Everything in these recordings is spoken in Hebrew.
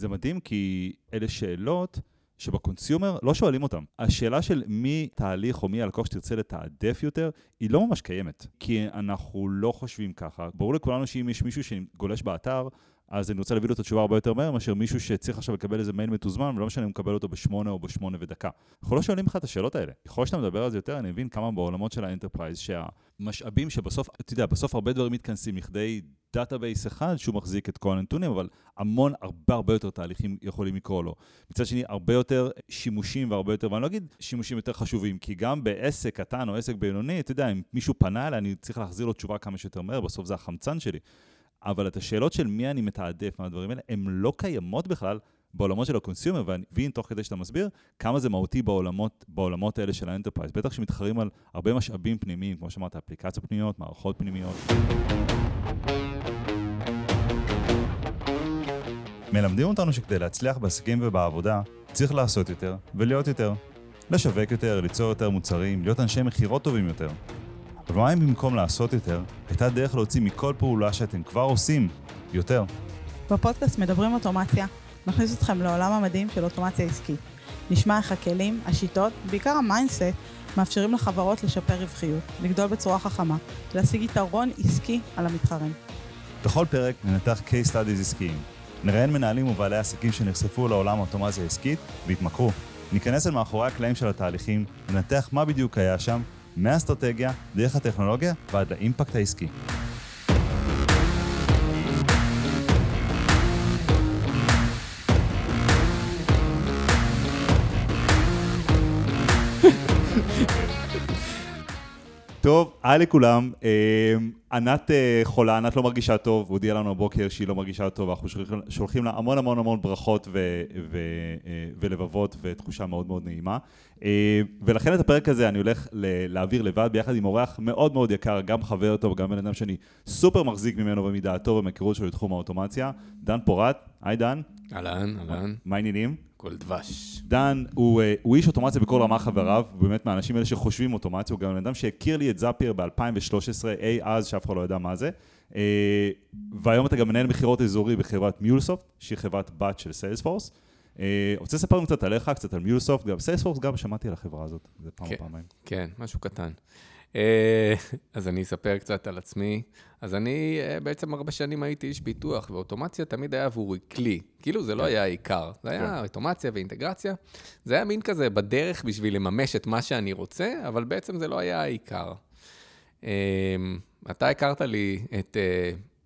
זה מדהים כי אלה שאלות שב consumer לא שואלים אותם. השאלה של מי תהליך או מי הלקוח שתרצה לתעדף יותר, היא לא ממש קיימת. כי אנחנו לא חושבים ככה. ברור לכולנו שאם יש מישהו שגולש באתר, אז אני רוצה להביא לו את התשובה הרבה יותר מהר מאשר מישהו שצריך עכשיו לקבל איזה מייל מתוזמן, ולא משנה אם הוא מקבל אותו בשמונה או בשמונה ודקה. אנחנו לא שואלים לך את השאלות האלה. ככל שאתה מדבר על זה יותר, אני מבין כמה בעולמות של ה enterprise, שהמשאבים שבסוף, אתה יודע, בסוף הרבה דברים מתכנסים לכדי database אחד שהוא מחזיק את כל הנתונים, אבל המון, הרבה הרבה יותר תהליכים יכולים לקרוא לו. מצד שני, הרבה יותר שימושים והרבה יותר, ואני לא אגיד שימושים יותר חשובים, כי גם בעסק קטן או עסק בינוני, אתה יודע, אם מישהו פנה אליי, אני צריך להחזיר לו תשובה כמה שיותר מהר, בסוף זה החמצן שלי. אבל את השאלות של מי אני מתעדף מהדברים האלה, הן לא קיימות בכלל בעולמות של ה consumer, ואני מבין תוך כדי שאתה מסביר כמה זה מהותי בעולמות, בעולמות האלה של ה enterprise. בטח שמתחרים על הרבה משאבים פנימיים, כמו שאמרת, אפליקציות פנימיות, מערכות פנימיות. מלמדים אותנו שכדי להצליח בעסקים ובעבודה, צריך לעשות יותר ולהיות יותר. לשווק יותר, ליצור יותר מוצרים, להיות אנשי מכירות טובים יותר. אבל מה אם במקום לעשות יותר, הייתה דרך להוציא מכל פעולה שאתם כבר עושים יותר? בפודקאסט מדברים אוטומציה, נכניס אתכם לעולם המדהים של אוטומציה עסקית. נשמע איך הכלים, השיטות, בעיקר ה mindset, מאפשרים לחברות לשפר רווחיות, לגדול בצורה חכמה, להשיג יתרון עסקי על המתחרים. בכל פרק ננתח case studies עסקיים. נראיין מנהלים ובעלי עסקים שנחשפו לעולם האוטומציה העסקית והתמכרו. ניכנס אל מאחורי הקלעים של התהליכים, ננתח מה בדיוק היה שם מהאסטרטגיה, דרך הטכנולוגיה ועד לאימפקט העסקי. טוב, היי לכולם. אה, ענת אה, חולה, ענת לא מרגישה טוב, הודיעה לנו הבוקר שהיא לא מרגישה טוב, אנחנו שולחים לה המון המון המון ברכות ו- ו- אה, ולבבות ותחושה מאוד מאוד נעימה. ולכן את הפרק הזה אני הולך להעביר לבד ביחד עם אורח מאוד מאוד יקר, גם חבר טוב, גם בן אדם שאני סופר מחזיק ממנו ומדעתו ומהיכרות שלו לתחום האוטומציה. דן פורט, היי דן. אהלן, אהלן. מה העניינים? כל דבש. דן הוא, אה, הוא איש אוטומציה בכל רמה חבריו, הוא באמת מהאנשים האלה שחושבים אוטומציה, הוא גם בן אדם שהכיר לי את זאפייר ב-2013, אי אז, שאף אחד לא ידע מה זה. אה, והיום אתה גם מנהל מכירות אזורי בחברת מיולסופט, שהיא חברת בת של סיילספורס. אה, רוצה לספר לנו קצת עליך, קצת על מיולסופט, גם סיילספורס, גם שמעתי על החברה הזאת, זה פעם או כן, פעמיים. כן, משהו קטן. אה, אז אני אספר קצת על עצמי. אז אני אה, בעצם הרבה שנים הייתי איש פיתוח, ואוטומציה תמיד היה עבורי כלי. כאילו זה לא כן. היה העיקר, זה היה כן. אוטומציה ואינטגרציה. זה היה מין כזה בדרך בשביל לממש את מה שאני רוצה, אבל בעצם זה לא היה העיקר. אה, אתה הכרת לי את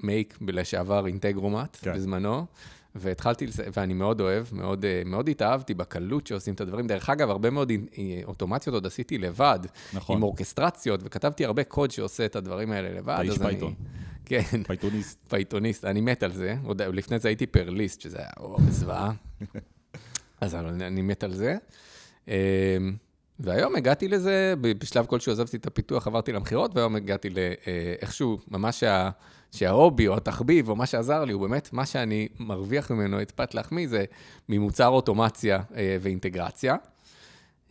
Make לשעבר Integromat כן. בזמנו. והתחלתי, ואני מאוד אוהב, מאוד, אה, מאוד התאהבתי בקלות שעושים את הדברים. דרך אגב, הרבה מאוד אה, אוטומציות עוד עשיתי לבד, נכון. עם אורקסטרציות, וכתבתי הרבה קוד שעושה את הדברים האלה לבד. אתה איש Python. כן. פייתוניסט. פייתוניסט, אני מת על זה. עוד לפני זה הייתי פרליסט, שזה היה זוועה. אז אני מת על זה. אמ, והיום הגעתי לזה, בשלב כלשהו עזבתי את הפיתוח, עברתי למכירות, והיום הגעתי לאיכשהו, אה, ממש שה... שה hobby או התחביב או מה שעזר לי הוא באמת מה שאני מרוויח ממנו את פת לחמי זה ממוצר אוטומציה אה, ואינטגרציה.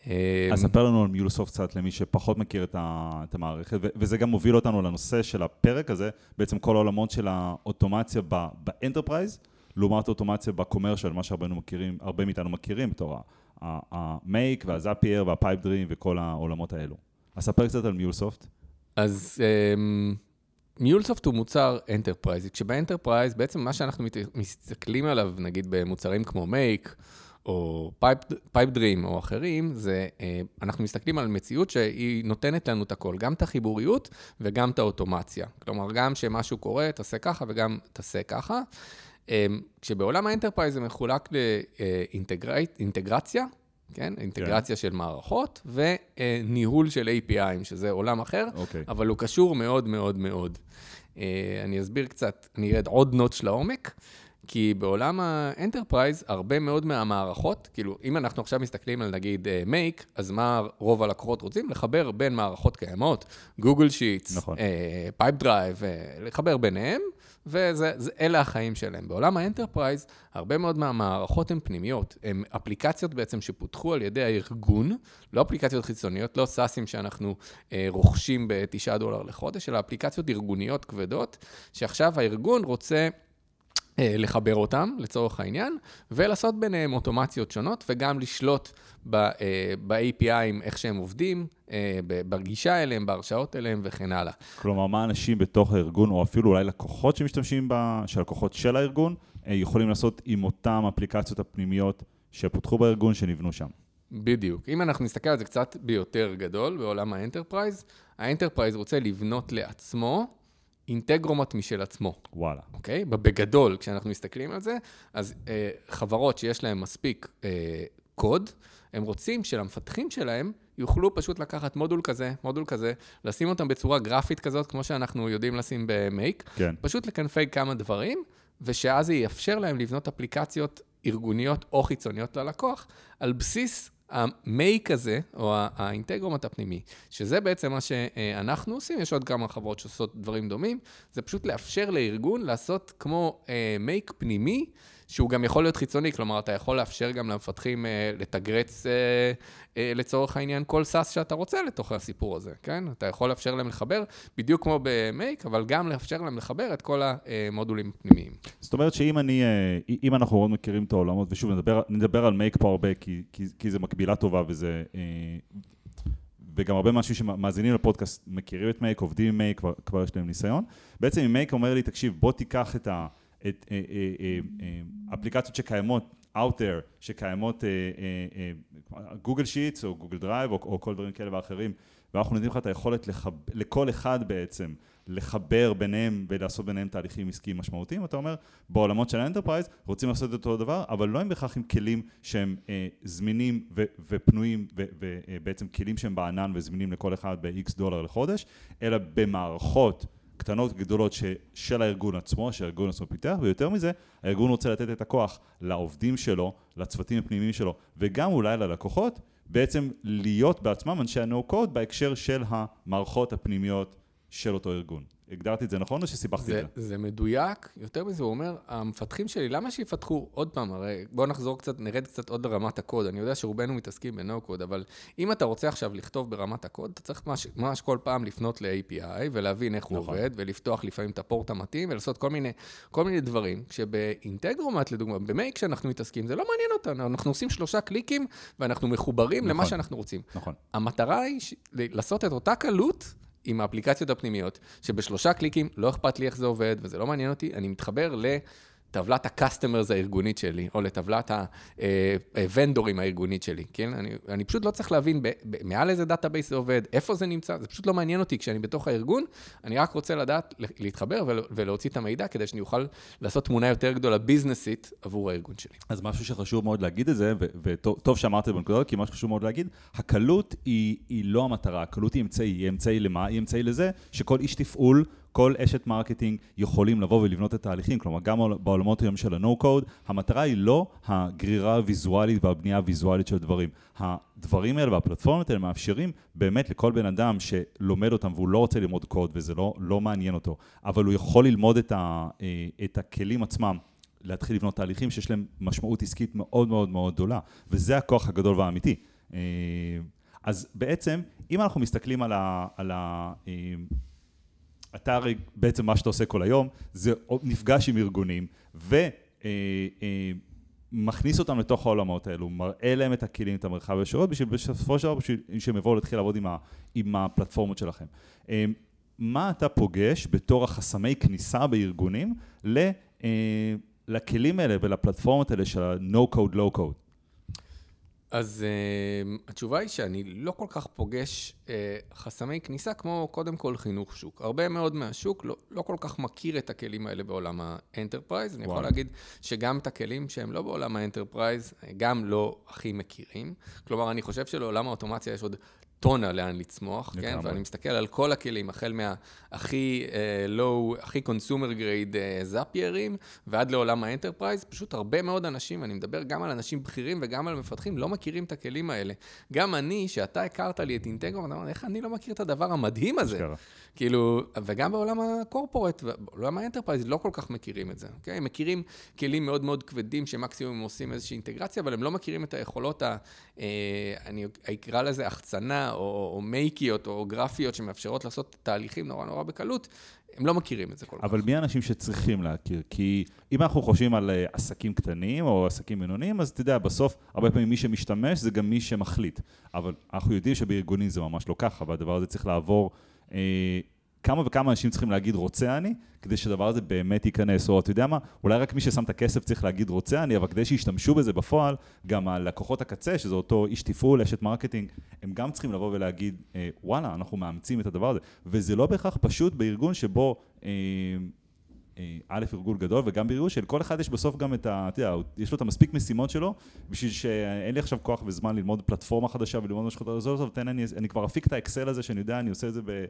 אה, אז ספר לנו על MuleSoft קצת למי שפחות מכיר את, המערכת, וזה גם מוביל אותנו לנושא של הפרק הזה, בעצם כל העולמות של האוטומציה ב enterprise, לעומת אוטומציה ב commercial, מה שהרבה מכירים, הרבה מאיתנו מכירים בתור ה Make וה Zapier וה Pipedream וכל העולמות האלו. אז ספר קצת על MuleSoft. אז... אמ, MuleSoft הוא מוצר enterprise, כשב enterprise בעצם מה שאנחנו מסתכלים עליו, נגיד במוצרים כמו Make, או Pipedream או אחרים, זה אה, אנחנו מסתכלים על מציאות שהיא נותנת לנו את הכל, גם את החיבוריות וגם את האוטומציה. כלומר, גם שמשהו קורה, תעשה ככה וגם תעשה ככה. אה, כשבעולם ה enterprise זה מחולק לאינטגרציה, כן? אינטגרציה כן. של מערכות וניהול של API ים, שזה עולם אחר. אוקיי. אבל הוא קשור מאוד מאוד מאוד. אה, אני אסביר קצת, אני ארד עוד notch לעומק. כי בעולם ה enterprise, הרבה מאוד מהמערכות, כאילו, אם אנחנו עכשיו מסתכלים על נגיד Make, uh, אז מה רוב הלקוחות רוצים? לחבר בין מערכות קיימות, Google Sheets. Pipedrive, לחבר ביניהם, ואלה החיים שלהם. בעולם ה enterprise, הרבה מאוד מהמערכות הן פנימיות, הן אפליקציות בעצם שפותחו על ידי הארגון, לא אפליקציות חיצוניות, לא SaaS ים שאנחנו uh, רוכשים ב-9 דולר לחודש, אלא אפליקציות ארגוניות כבדות, שעכשיו הארגון רוצה... לחבר אותם, לצורך העניין, ולעשות ביניהם אוטומציות שונות, וגם לשלוט ב-API ים, איך שהם עובדים, בגישה אליהם, בהרשאות אליהם וכן הלאה. כלומר, מה אנשים בתוך הארגון, או אפילו אולי לקוחות שמשתמשים בה, שהלקוחות של הארגון, יכולים לעשות עם אותם אפליקציות הפנימיות שפותחו בארגון, שנבנו שם. בדיוק. אם אנחנו נסתכל על זה קצת ביותר גדול, בעולם האנטרפרייז, האנטרפרייז רוצה לבנות לעצמו Integromat משל עצמו. וואלה. אוקיי? בגדול, כשאנחנו מסתכלים על זה, אז אה, חברות שיש להן מספיק אה, קוד, הם רוצים שלמפתחים שלהם יוכלו פשוט לקחת מודול כזה, מודול כזה, לשים אותם בצורה גרפית כזאת, כמו שאנחנו יודעים לשים במייק, כן. פשוט לקנפג כמה דברים, ושאז זה יאפשר להם לבנות אפליקציות ארגוניות או חיצוניות ללקוח, על בסיס המייק הזה, או האינטגרומט הפנימי, שזה בעצם מה שאנחנו עושים, יש עוד כמה חברות שעושות דברים דומים, זה פשוט לאפשר לארגון לעשות כמו Make פנימי, שהוא גם יכול להיות חיצוני, כלומר, אתה יכול לאפשר גם למפתחים אה, לאנטגרץ אה, אה, לצורך העניין כל SaaS שאתה רוצה לתוך הסיפור הזה, כן? אתה יכול לאפשר להם לחבר, בדיוק כמו ב Make, אבל גם לאפשר להם לחבר את כל המודולים הפנימיים. זאת אומרת שאם אני, אם אנחנו מאוד מכירים את העולמות, ושוב, נדבר, נדבר על Make פה הרבה, כי, כי, כי זה מקבילה טובה וזה... וגם הרבה מהאנשים שמאזינים לפודקאסט מכירים את Make, עובדים עם Make, כבר, כבר יש להם ניסיון. בעצם אם Make אומר לי, תקשיב, בוא תיקח את ה... את, אה, אה, אה, אפליקציות שקיימות out there, שקיימות Google Sheets או Google Drive או כל דברים כאלה ואחרים, ואנחנו נותנים לך את היכולת. לכל אחד בעצם לחבר ביניהם ולעשות ביניהם תהליכים עסקיים משמעותיים, אתה אומר, בעולמות של האנטרפרייז רוצים לעשות את אותו דבר, אבל לא עם בהכרח עם כלים שהם אה, זמינים ו- ופנויים ובעצם כלים שהם בענן וזמינים לכל אחד ב-X דולר לחודש, אלא במערכות קטנות גדולות ש, של הארגון עצמו, שהארגון עצמו פיתח, ויותר מזה, הארגון רוצה לתת את הכוח לעובדים שלו, לצוותים הפנימיים שלו, וגם אולי ללקוחות, בעצם להיות בעצמם אנשי ה-No-Code בהקשר של המערכות הפנימיות של אותו ארגון. הגדרתי את זה נכון או שסיבכתי את זה? זה מדויק, יותר מזה הוא אומר, המפתחים שלי, למה שיפתחו עוד פעם, הרי בואו נחזור קצת, נרד קצת עוד לרמת הקוד, אני יודע שרובנו מתעסקים בנו קוד, אבל אם אתה רוצה עכשיו לכתוב ברמת הקוד, אתה צריך ממש, ממש כל פעם לפנות ל-API ולהבין איך נכון. הוא עובד, ולפתוח לפעמים את הפורט המתאים, ולעשות כל מיני, כל מיני דברים, כשב Integromat לדוגמה, ב Make שאנחנו מתעסקים, זה לא מעניין אותנו, אנחנו עושים שלושה קליקים, ואנחנו מחוברים נכון. למה שאנחנו רוצים. נכון. המטרה היא ש... לעשות את אותה קלות, עם האפליקציות הפנימיות, שבשלושה קליקים לא אכפת לי איך זה עובד וזה לא מעניין אותי, אני מתחבר ל... טבלת ה-customers הארגונית שלי, או לטבלת ה-vendorים הארגונית שלי, כן? אני, אני פשוט לא צריך להבין ב, ב, מעל איזה database זה עובד, איפה זה נמצא, זה פשוט לא מעניין אותי כשאני בתוך הארגון, אני רק רוצה לדעת, להתחבר ולהוציא את המידע כדי שאני אוכל לעשות תמונה יותר גדולה ביזנסית עבור הארגון שלי. אז משהו שחשוב מאוד להגיד את זה, וטוב שאמרת את זה בנקודה, כי משהו שחשוב מאוד להגיד, הקלות היא, היא לא המטרה, הקלות היא אמצעי, היא אמצעי למה? היא אמצעי לזה שכל איש תפעול כל אשת marketing יכולים לבוא ולבנות את התהליכים, כלומר גם בעולמות היום של ה-No-Code, המטרה היא לא הגרירה הוויזואלית והבנייה הוויזואלית של דברים. הדברים האלה והפלטפורמות האלה מאפשרים באמת לכל בן אדם שלומד אותם והוא לא רוצה ללמוד קוד וזה לא, לא מעניין אותו, אבל הוא יכול ללמוד את, ה, אה, את הכלים עצמם. להתחיל לבנות תהליכים שיש להם משמעות עסקית מאוד מאוד מאוד גדולה, וזה הכוח הגדול והאמיתי. אה, אז בעצם, אם אנחנו מסתכלים על ה... על ה אה, אתה הרי בעצם מה שאתה עושה כל היום, זה נפגש עם ארגונים ומכניס אה, אה, אותם לתוך העולמות האלו, מראה להם את הכלים, את המרחב הישירות, בשביל בסופו של דבר, שהם יבואו להתחיל לעבוד עם, ה, עם הפלטפורמות שלכם. אה, מה אתה פוגש בתור החסמי כניסה בארגונים לכלים האלה ולפלטפורמות האלה של ה-No-Code, Low-Code? אז uh, התשובה היא שאני לא כל כך פוגש uh, חסמי כניסה כמו קודם כל חינוך שוק. הרבה מאוד מהשוק לא, לא כל כך מכיר את הכלים האלה בעולם האנטרפרייז. אני יכול להגיד שגם את הכלים שהם לא בעולם האנטרפרייז, גם לא הכי מכירים. כלומר, אני חושב שלעולם האוטומציה יש עוד טונה לאן לצמוח, כן? ואני מסתכל על כל הכלים, החל מהכי low, הכי קונסומר גרייד זאפיירים, ועד לעולם האנטרפרייז, פשוט הרבה מאוד אנשים, אני מדבר גם על אנשים בכירים וגם על מפתחים, לא מכירים את הכלים האלה. גם אני, שאתה הכרת לי את Integro, אתה אומר, איך אני לא מכיר את הדבר המדהים הזה? כאילו, וגם בעולם ה corporate, בעולם האנטרפרייז, לא כל כך מכירים את זה, אוקיי? הם מכירים כלים מאוד מאוד כבדים, שמקסימום הם עושים איזושהי אינטגרציה, אבל הם לא מכירים את היכולות, ה, אה, אני אקרא לזה החצנה, או, או מייקיות או גרפיות שמאפשרות לעשות תהליכים נורא נורא בקלות, הם לא מכירים את זה כל אבל כך. אבל מי האנשים שצריכים להכיר? כי אם אנחנו חושבים על אה, עסקים קטנים או עסקים בינוניים, אז אתה יודע, בסוף, הרבה פעמים מי שמשתמש זה גם מי שמחליט. אבל אנחנו יודעים שבארגונים זה ממש לא ככה, והדבר הזה צריך לעבור... אה, כמה וכמה אנשים צריכים להגיד רוצה אני, כדי שהדבר הזה באמת ייכנס, או אתה יודע מה, אולי רק מי ששם את הכסף צריך להגיד רוצה אני, אבל כדי שישתמשו בזה בפועל, גם הלקוחות הקצה, שזה אותו איש תפעול, אשת marketing, הם גם צריכים לבוא ולהגיד, אה, וואלה, אנחנו מאמצים את הדבר הזה. וזה לא בהכרח פשוט בארגון שבו אה, א', ארגון גדול, וגם בארגון של כל אחד יש בסוף גם את ה... אתה יודע, יש לו את המספיק משימות שלו, בשביל שאין לי עכשיו כוח וזמן ללמוד פלטפורמה חדשה וללמוד משהו חדש, עזוב, תן אני, אני כבר אפיק את ה Excel הזה, שאני יודע, אני עושה את זה ב...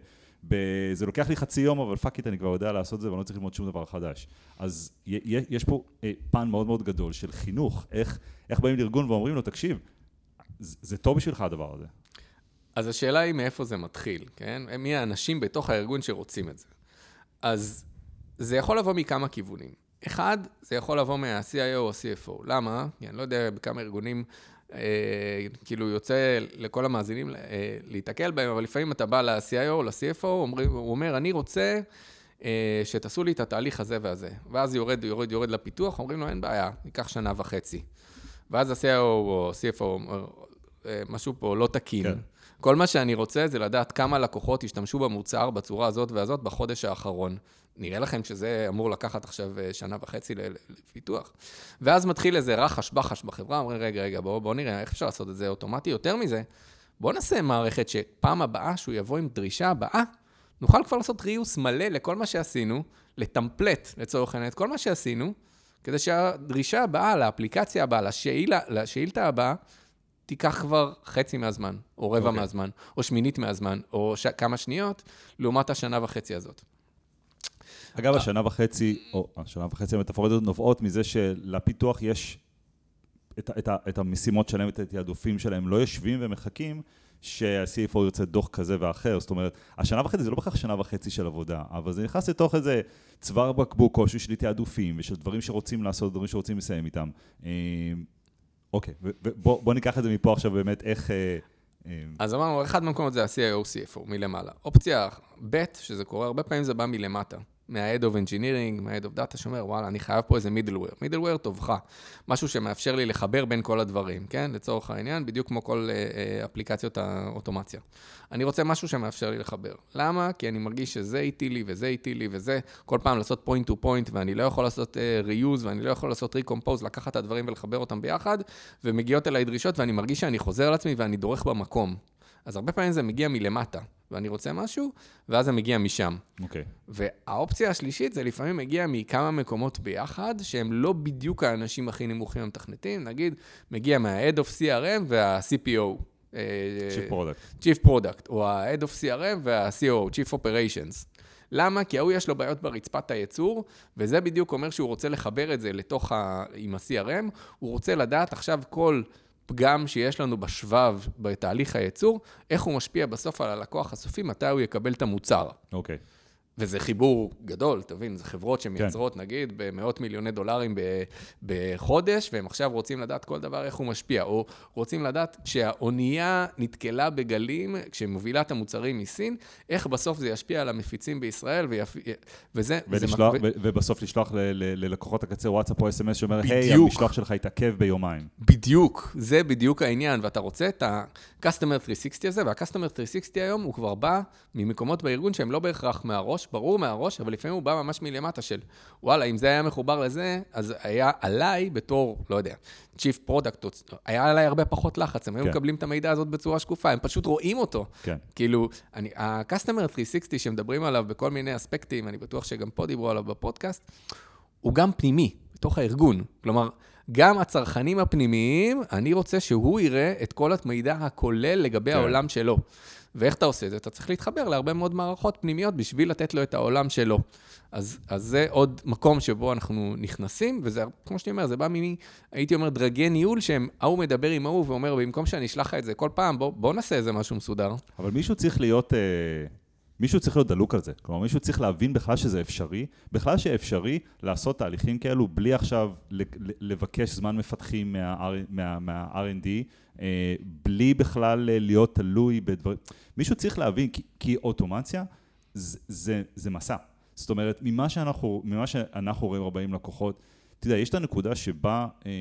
ב זה לוקח לי חצי יום, אבל fuck it, אני כבר יודע לעשות את זה, ואני לא צריך ללמוד שום דבר חדש. אז יש פה אה, פן מאוד מאוד גדול של חינוך, איך, איך באים לארגון ואומרים לו, תקשיב, זה טוב בשבילך הדבר הזה. אז השאלה היא מאיפה זה מתחיל, כן? מי האנשים בתוך הארגון שרוצים את זה. אז זה יכול לבוא מכמה כיוונים. אחד, זה יכול לבוא מה-CIO או CFO. למה? כי אני לא יודע בכמה ארגונים, אה, כאילו יוצא לכל המאזינים אה, להיתקל בהם, אבל לפעמים אתה בא ל-CIO או ל-CFO, הוא אומר, אני רוצה אה, שתעשו לי את התהליך הזה והזה. ואז יורד, יורד, יורד לפיתוח, אומרים לו, אין בעיה, ייקח שנה וחצי. ואז ה-CIO או CFO אומר, אה, משהו פה לא תקין. כן. כל מה שאני רוצה זה לדעת כמה לקוחות השתמשו במוצר בצורה הזאת והזאת בחודש האחרון. נראה לכם שזה אמור לקחת עכשיו אה, שנה וחצי לפיתוח. ואז מתחיל איזה רחש בחש בחברה, אומרים, רגע, רגע, בואו בוא נראה איך אפשר לעשות את זה אוטומטי. יותר מזה, בואו נעשה מערכת שפעם הבאה שהוא יבוא עם דרישה הבאה, נוכל כבר לעשות ריוס מלא לכל מה שעשינו, לטמפלט לצורך העניין את כל מה שעשינו, כדי שהדרישה הבאה, לאפליקציה הבאה, לשאילה, לשאילתה הבאה, תיקח כבר חצי מהזמן, או רבע okay. אוקיי. מהזמן, או שמינית מהזמן, או ש... כמה שניות, לעומת השנה וחצי הזאת. אגב, השנה וחצי, או השנה וחצי המטאפוריות נובעות מזה שלפיתוח יש את, את, את המשימות שלהם, את התעדופים שלהם, לא יושבים ומחכים שה-CFO ירצה דוח כזה ואחר. זאת אומרת, השנה וחצי זה לא בהכרח שנה וחצי של עבודה, אבל זה נכנס לתוך איזה צוואר בקבוק או של תעדופים ושל דברים שרוצים לעשות, דברים שרוצים לסיים איתם. אה, אוקיי, ובוא ניקח את זה מפה עכשיו באמת, איך... אה, אה, אז אמרנו, אחד מהמקומות זה ה-CIO, CFO, מלמעלה. אופציה ב', שזה קורה, הרבה פעמים זה בא מלמטה. מה-Head of Engineering, מה-Head of Data, שאומר, וואלה, אני חייב פה איזה middleware. middleware טובך, משהו שמאפשר לי לחבר בין כל הדברים, כן? לצורך העניין, בדיוק כמו כל אה, אה, אפליקציות האוטומציה. אני רוצה משהו שמאפשר לי לחבר. למה? כי אני מרגיש שזה איטי לי וזה איטי לי וזה, כל פעם לעשות point to point, ואני לא יכול לעשות uh, reuse, ואני לא יכול לעשות recompose, לקחת את הדברים ולחבר אותם ביחד, ומגיעות אליי דרישות, ואני מרגיש שאני חוזר על עצמי ואני דורך במקום. אז הרבה פעמים זה מגיע מלמטה. ואני רוצה משהו, ואז זה מגיע משם. אוקיי. Okay. והאופציה השלישית, זה לפעמים מגיע מכמה מקומות ביחד, שהם לא בדיוק האנשים הכי נמוכים המתכנתים, נגיד, מגיע מה-Head of CRM וה-CPO. אה, Chief Product. Chief Product, או ה-Head of CRM וה-CO, Chief Operations. למה? כי ההוא יש לו בעיות ברצפת הייצור, וזה בדיוק אומר שהוא רוצה לחבר את זה לתוך ה... עם ה-CRM, הוא רוצה לדעת עכשיו כל פגם שיש לנו בשבב בתהליך הייצור, איך הוא משפיע בסוף על הלקוח הסופי, מתי הוא יקבל את המוצר. אוקיי. Okay. וזה חיבור גדול, תבין, זה חברות שמייצרות, כן. נגיד, במאות מיליוני דולרים בחודש, והם עכשיו רוצים לדעת כל דבר איך הוא משפיע, או רוצים לדעת כשהאונייה נתקלה בגלים, כשמובילה את המוצרים מסין, איך בסוף זה ישפיע על המפיצים בישראל, ויפ... וזה... ולשלוח, וזה... ובסוף לשלוח ללקוחות הקצה וואטסאפ או אס.אם.אס שאומר, היי, hey, המשלוח שלך התעכב ביומיים. בדיוק, זה בדיוק העניין, ואתה רוצה את ה-Customer 360 הזה, וה-Customer 360 היום הוא כבר בא ממקומות בארגון שהם לא בהכרח מהראש, ברור מהראש, אבל לפעמים הוא בא ממש מלמטה של, וואלה, אם זה היה מחובר לזה, אז היה עליי בתור, לא יודע, Chief Product, היה עליי הרבה פחות לחץ, הם היו כן. מקבלים את המידע הזאת בצורה שקופה, הם פשוט רואים אותו. כן. כאילו, אני, ה-Customer 360 שמדברים עליו בכל מיני אספקטים, אני בטוח שגם פה דיברו עליו בפודקאסט, הוא גם פנימי, בתוך הארגון. כלומר, גם הצרכנים הפנימיים, אני רוצה שהוא יראה את כל המידע הכולל לגבי כן. העולם שלו. ואיך אתה עושה את זה? אתה צריך להתחבר להרבה מאוד מערכות פנימיות בשביל לתת לו את העולם שלו. אז, אז זה עוד מקום שבו אנחנו נכנסים, וזה, כמו שאני אומר, זה בא ממי, הייתי אומר, דרגי ניהול, שהם, ההוא מדבר עם ההוא ואומר, במקום שאני אשלח לך את זה כל פעם, בוא, בוא נעשה איזה משהו מסודר. אבל מישהו צריך להיות... אה... מישהו צריך להיות דלוק על זה. כלומר, מישהו צריך להבין בכלל שזה אפשרי, בכלל שאפשרי לעשות תהליכים כאלו בלי עכשיו לבקש זמן מפתחים מה-R&D, מה, מה אה, בלי בכלל להיות תלוי בדברים. מישהו צריך להבין, כי, כי אוטומציה זה, זה, זה מסע. זאת אומרת, ממה שאנחנו, ממה שאנחנו רואים 40 לקוחות, אתה יודע, יש את הנקודה שבה אה,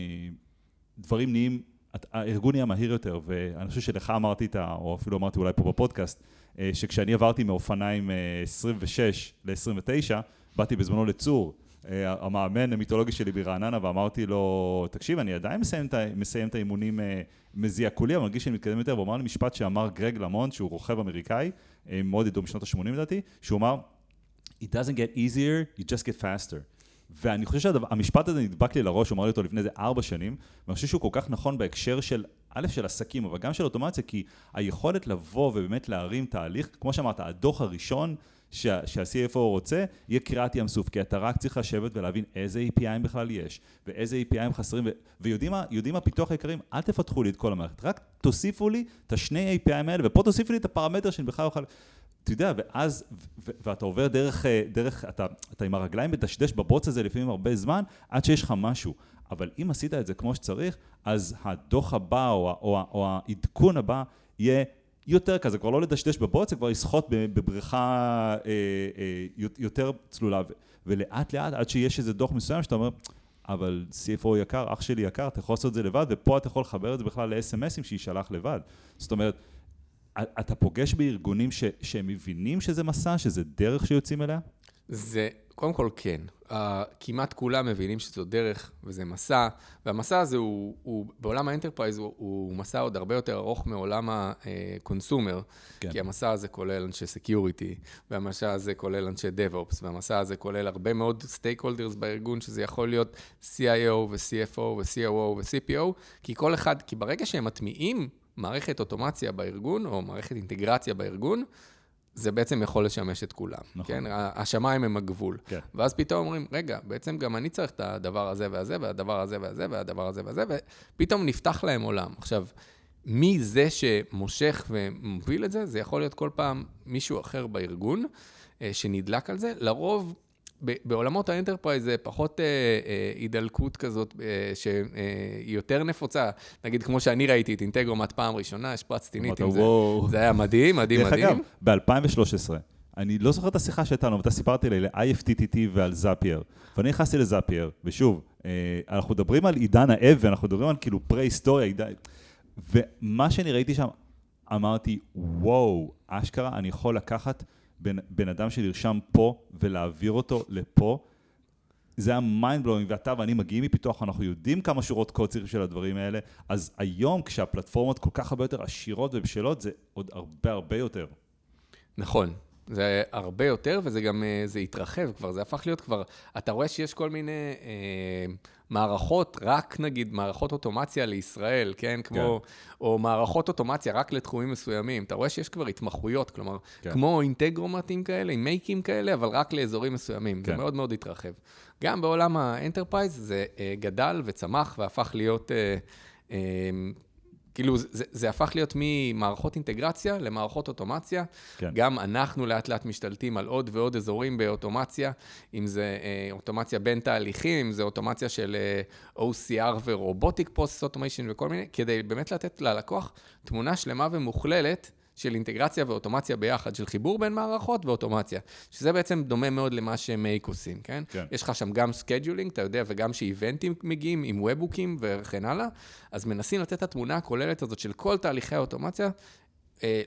דברים נהיים, הארגון נהיה מהיר יותר, ואני חושב שלך אמרתי את ה... או אפילו אמרתי אולי פה בפודקאסט, אה, שכשאני עברתי מאופניים 26 אה, ל-29, באתי בזמנו לצור, אה, המאמן המיתולוגי שלי ברעננה, ואמרתי לו, תקשיב, אני עדיין מסיים, מסיים את האימונים מזיע קולי, אבל מרגיש שאני מתקדם יותר, והוא אמר לי משפט שאמר גרג למונט, שהוא רוכב אמריקאי, מאוד ידוע משנות ה-80 לדעתי, שהוא אמר, It doesn't get easier, you just get faster. ואני חושב שהמשפט הזה נדבק לי לראש, הוא אמר לי אותו לפני איזה ארבע שנים, ואני חושב שהוא כל כך נכון בהקשר של, א', של עסקים, אבל גם של אוטומציה, כי היכולת לבוא ובאמת להרים תהליך, כמו שאמרת, הדוח הראשון שה, שה-CFO רוצה, יהיה קריאת ים סוף, כי אתה רק צריך לשבת ולהבין איזה APIים בכלל יש, ואיזה APIים חסרים, ו- ויודעים מה, יודעים מה פיתוח היקרים, אל תפתחו לי את כל המערכת, רק תוסיפו לי את השני APIים האלה, ופה תוסיפו לי את הפרמטר שאני בכלל אוכל... אתה יודע, ואז, ו- ואתה עובר דרך, אה, דרך אתה, אתה עם הרגליים מדשדש בבוץ הזה לפעמים הרבה זמן, עד שיש לך משהו. אבל אם עשית את זה כמו שצריך, אז הדוח הבא או, או, או העדכון הבא יהיה יותר כזה, כבר לא לדשדש בבוץ, זה כבר לשחות בבריכה אה, אה, יותר צלולה. ולאט לאט, עד שיש איזה דוח מסוים שאתה אומר, אבל CFO יקר, אח שלי יקר, אתה יכול לעשות את זה לבד, ופה אתה יכול לחבר את זה בכלל ל-SMSים שיישלח לבד. זאת אומרת, אתה פוגש בארגונים ש, שהם מבינים שזה מסע, שזה דרך שיוצאים אליה? זה, קודם כל כן. Uh, כמעט כולם מבינים שזו דרך וזה מסע, והמסע הזה הוא, הוא בעולם האנטרפרייז הוא, הוא מסע עוד הרבה יותר ארוך מעולם ה consumer, כן. כי המסע הזה כולל אנשי security, והמסע הזה כולל אנשי DevOps, והמסע הזה כולל הרבה מאוד stakeholders בארגון, שזה יכול להיות CIO ו-CFO ו-COO ו-CPO, כי כל אחד, כי ברגע שהם מטמיעים מערכת אוטומציה בארגון, או מערכת אינטגרציה בארגון, זה בעצם יכול לשמש את כולם, נכון. כן? השמיים הם הגבול. כן. ואז פתאום אומרים, רגע, בעצם גם אני צריך את הדבר הזה והזה, והדבר הזה והזה, והדבר הזה והזה, ופתאום נפתח להם עולם. עכשיו, מי זה שמושך ומוביל את זה? זה יכול להיות כל פעם מישהו אחר בארגון אה, שנדלק על זה. לרוב, בעולמות האנטרפרייז זה פחות אה, אה, הידלקות כזאת אה, שהיא אה, יותר נפוצה. נגיד, כמו שאני ראיתי את אינטגרומט פעם ראשונה, השפרצתי ניט עם זה. זה היה מדהים, מדהים, מדהים. דרך אגב, ב-2013, אני לא זוכר את השיחה שהייתה לנו, ואתה סיפרת לי ל-IFTTT ועל זאפייר. ואני נכנסתי לזאפייר, ושוב, אה, אנחנו מדברים על עידן האב, ואנחנו מדברים על כאילו פרה-היסטוריה, עידן... ומה שאני ראיתי שם, אמרתי, וואו, אשכרה, אני יכול לקחת... בן, בן אדם שנרשם פה ולהעביר אותו לפה, זה היה mind blowing, ואתה ואני מגיעים מפיתוח, אנחנו יודעים כמה שורות קוד צריך של הדברים האלה, אז היום כשהפלטפורמות כל כך הרבה יותר עשירות ובשלות, זה עוד הרבה הרבה יותר. נכון, זה הרבה יותר, וזה גם, אה, זה התרחב כבר, זה הפך להיות כבר, אתה רואה שיש כל מיני אה, מערכות, רק נגיד מערכות אוטומציה לישראל, כן? כמו, כן. או מערכות אוטומציה רק לתחומים מסוימים. אתה רואה שיש כבר התמחויות, כלומר, כן. כמו אינטגרומטים כאלה, עם מייקים כאלה, אבל רק לאזורים מסוימים. כן. זה מאוד מאוד התרחב. גם בעולם ה enterprise זה אה, גדל וצמח והפך להיות... אה, אה, כאילו, זה, זה הפך להיות ממערכות אינטגרציה למערכות אוטומציה. כן. גם אנחנו לאט לאט משתלטים על עוד ועוד אזורים באוטומציה, אם זה אה, אוטומציה בין תהליכים, אם זה אוטומציה של אה, OCR ו robotic process automation וכל מיני, כדי באמת לתת ללקוח תמונה שלמה ומכלילה של אינטגרציה ואוטומציה ביחד, של חיבור בין מערכות ואוטומציה, שזה בעצם דומה מאוד למה שמייק עושים, כן? כן. יש לך שם גם scheduling, אתה יודע, וגם ש events מגיעים עם webhooks וכן הלאה, אז מנסים לתת את התמונה הכוללת הזאת של כל תהליכי האוטומציה. אה,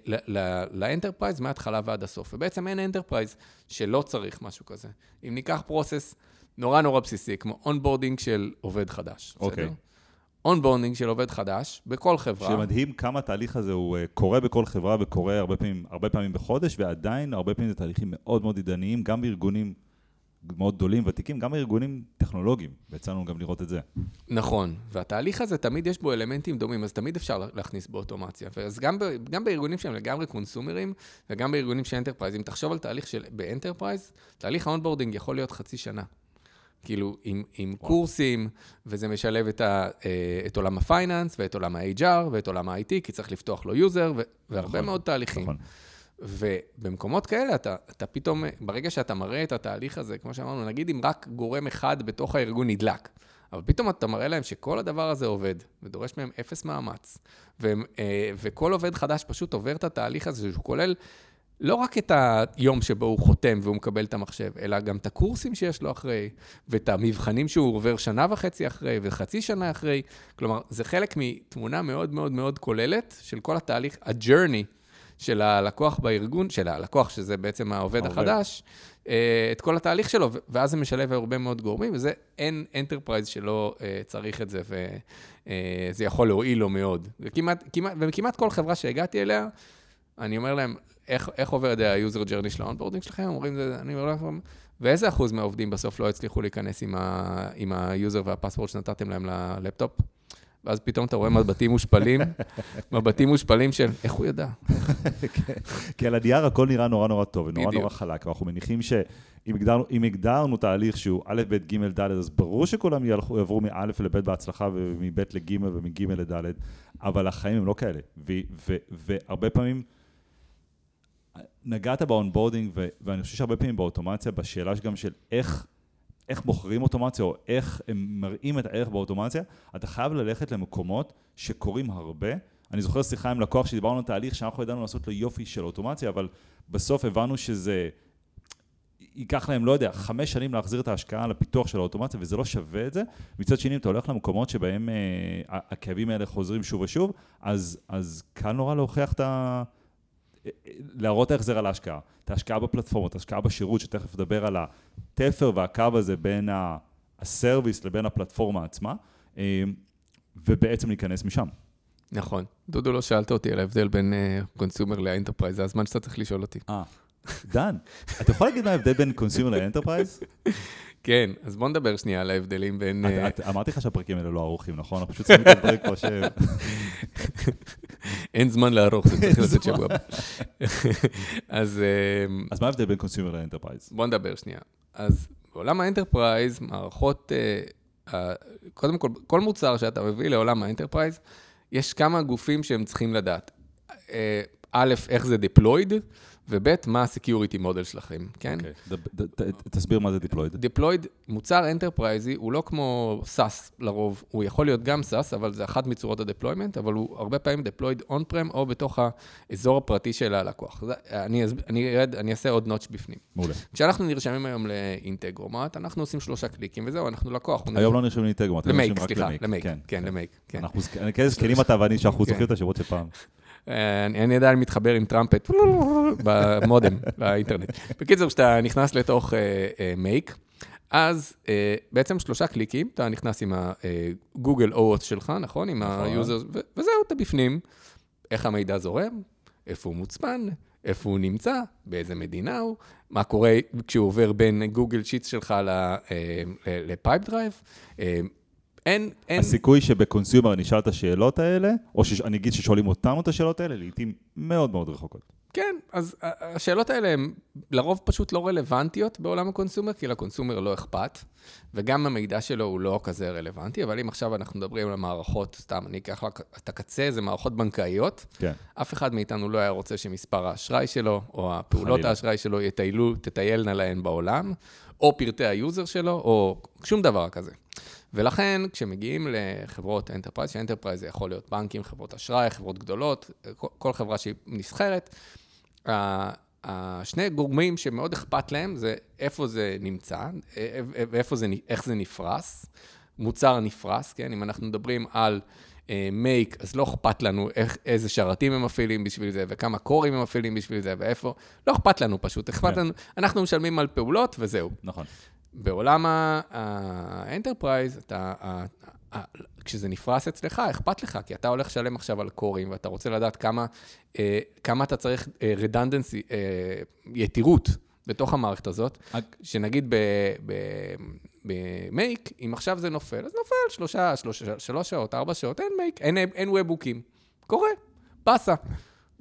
ל enterprise מההתחלה ועד הסוף. ובעצם אין enterprise שלא צריך משהו כזה. אם ניקח process נורא נורא בסיסי, כמו onboarding של עובד חדש, אוקיי. בסדר? onboarding של עובד חדש בכל חברה. שמדהים כמה התהליך הזה הוא אה, קורה בכל חברה וקורה הרבה פעמים, הרבה פעמים בחודש, ועדיין הרבה פעמים זה תהליכים מאוד מאוד ידניים, גם בארגונים מאוד גדולים, ותיקים, גם בארגונים טכנולוגיים, ויצא לנו גם לראות את זה. נכון, והתהליך הזה תמיד יש בו אלמנטים דומים, אז תמיד אפשר להכניס באוטומציה. אז גם, ב, גם בארגונים שהם לגמרי consumerים, וגם בארגונים של enterprise, אם תחשוב על תהליך של ב enterprise, תהליך ה onboarding יכול להיות חצי שנה. כאילו, עם, עם קורסים, וזה משלב את, ה, אה, את עולם ה finance, ואת עולם ה-HR, ואת עולם ה-IT, כי צריך לפתוח לו user, והרבה נכון, מאוד תהליכים. נכון. ובמקומות כאלה, אתה, אתה פתאום, ברגע שאתה מראה את התהליך הזה, כמו שאמרנו, נגיד אם רק גורם אחד בתוך הארגון נדלק, אבל פתאום אתה מראה להם שכל הדבר הזה עובד, ודורש מהם אפס מאמץ, ו, אה, וכל עובד חדש פשוט עובר את התהליך הזה, שהוא כולל לא רק את היום שבו הוא חותם והוא מקבל את המחשב, אלא גם את הקורסים שיש לו אחרי, ואת המבחנים שהוא עובר שנה וחצי אחרי וחצי שנה אחרי. כלומר, זה חלק מתמונה מאוד מאוד מאוד כוללת של כל התהליך, ה-journey של הלקוח בארגון, של הלקוח, שזה בעצם העובד החדש, אה, את כל התהליך שלו, ואז זה משלב הרבה מאוד גורמים, וזה אין enterprise שלא אה, צריך את זה, וזה אה, יכול להועיל לו מאוד. וכמעט, כמעט, וכמעט כל חברה שהגעתי אליה, אני אומר להם, איך, איך עובד ה-user journey של ה onboarding שלכם? אומרים, אני אומר להם, ואיזה אחוז מהעובדים בסוף לא הצליחו להיכנס עם ה-user וה password שנתתם להם ללפטופ? ואז פתאום אתה רואה מבטים מושפלים, מבטים מושפלים של איך הוא ידע. כי על הנייר הכל נראה נורא נורא טוב ונורא נורא חלק, ואנחנו מניחים שאם הגדרנו, הגדרנו תהליך שהוא א', ב', ג', ד', אז ברור שכולם יעברו מא' לב' בהצלחה ומב' לג' ומג' לד', אבל החיים הם לא כאלה. והרבה פעמים... נגעת ב onboarding, ואני חושב שהרבה פעמים באוטומציה, בשאלה גם של איך איך בוחרים אוטומציה, או איך הם מראים את הערך באוטומציה, אתה חייב ללכת למקומות שקורים הרבה. אני זוכר שיחה עם לקוח שדיברנו על תהליך שאנחנו ידענו לעשות לו יופי של אוטומציה, אבל בסוף הבנו שזה... ייקח להם, לא יודע, חמש שנים להחזיר את ההשקעה לפיתוח של האוטומציה, וזה לא שווה את זה. מצד שני, אם אתה הולך למקומות שבהם אה, הכאבים האלה חוזרים שוב ושוב, אז, אז קל נורא להוכיח את ה... להראות ההחזר על ההשקעה. את ההשקעה בפלטפורמות, ההשקעה בשירות, שתכף נדבר על התפר והקו הזה בין ה service לבין הפלטפורמה עצמה, אה, ובעצם להיכנס משם. נכון. דודו, לא שאלת אותי על ההבדל בין consumer uh, ל enterprise, זה הזמן שאתה צריך לשאול אותי. אה, דן, אתה יכול להגיד מה ההבדל בין consumer ל enterprise? כן, אז בוא נדבר שנייה על ההבדלים בין... אה, אמרתי לך שהפרקים האלה לא ערוכים, נכון? אנחנו פשוט צריכים לדבר כמו שהם. אין זמן לערוך, זה צריך לצאת שבוע הבא. אז... אה, אז מה ההבדל בין consumer ל enterprise? בוא נדבר שנייה. אז בעולם ה enterprise, מערכות... אה, קודם כל, כל מוצר שאתה מביא לעולם ה enterprise, יש כמה גופים שהם צריכים לדעת. א', איך זה deployed, וב', מה ה-security model שלכם, כן? אוקיי, תסביר מה זה deployed. deployed, מוצר אנטרפרייזי, הוא לא כמו SaaS לרוב, הוא יכול להיות גם SaaS, אבל זה אחת מצורות ה-deployment, אבל הוא הרבה פעמים deployed on-prem או בתוך האזור הפרטי של הלקוח. אני, אני, אני אעשה עוד נוטש בפנים. מעולה. כשאנחנו נרשמים היום לאינטגרומט, אנחנו עושים שלושה קליקים וזהו, אנחנו לקוח. היום לא נרשמים לאינטגרומט, למייק, סליחה, למייק, כן, כן, למייק. כן. אנחנו, כאיזה זקנים אתה ואני, שאנחנו זוכרים את השמות של פעם. אה, אני עדיין מתחבר עם טראמפט במודם, באינטרנט. בקיצור, כשאתה נכנס לתוך מייק, אז בעצם שלושה קליקים, אתה נכנס עם הגוגל OOT שלך, נכון? עם נכון. היוזר, וזהו, אתה בפנים. איך המידע זורם, איפה הוא מוצפן, איפה הוא נמצא, באיזה מדינה הוא, מה קורה כשהוא עובר בין Google Sheets שלך ל Pipedrive, אין, אין... הסיכוי שב consumer נשאל את השאלות האלה, או שאני אגיד ששואלים אותנו את השאלות האלה, לעיתים מאוד מאוד רחוקות. כן, אז השאלות האלה הן לרוב פשוט לא רלוונטיות בעולם ה consumer, כי ל consumer לא אכפת, וגם המידע שלו הוא לא כזה רלוונטי, אבל אם עכשיו אנחנו מדברים על המערכות, סתם, אני אקח את הקצה, זה מערכות בנקאיות, כן. אף אחד מאיתנו לא היה רוצה שמספר האשראי שלו, או הפעולות האשראי שלו יטיילו, תטיילנה להן בעולם, או פרטי ה user שלו, או שום דבר כזה. ולכן, כשמגיעים לחברות enterprise, ש enterprise זה יכול להיות בנקים, חברות אשראי, חברות גדולות, כל חברה שהיא נסחרת, השני גורמים שמאוד אכפת להם זה איפה זה נמצא, ואיפה זה, איך זה נפרס, מוצר נפרס, כן? אם אנחנו מדברים על מייק, uh, אז לא אכפת לנו איך, איזה שרתים הם מפעילים בשביל זה, וכמה coreים הם מפעילים בשביל זה, ואיפה, לא אכפת לנו פשוט, אכפת כן. לנו, אנחנו משלמים על פעולות וזהו. נכון. בעולם ה enterprise, אתה, כשזה נפרס אצלך, אכפת לך, כי אתה הולך לשלם עכשיו על coreים, ואתה רוצה לדעת כמה, אה, כמה אתה צריך redundancy, אה, אה, יתירות בתוך המערכת הזאת, שנגיד במייק, אם עכשיו זה נופל, אז נופל שלושה, שלושה, שלוש שעות, ארבע שעות, אין מייק, אין, אין ובוקים. קורה, באסה.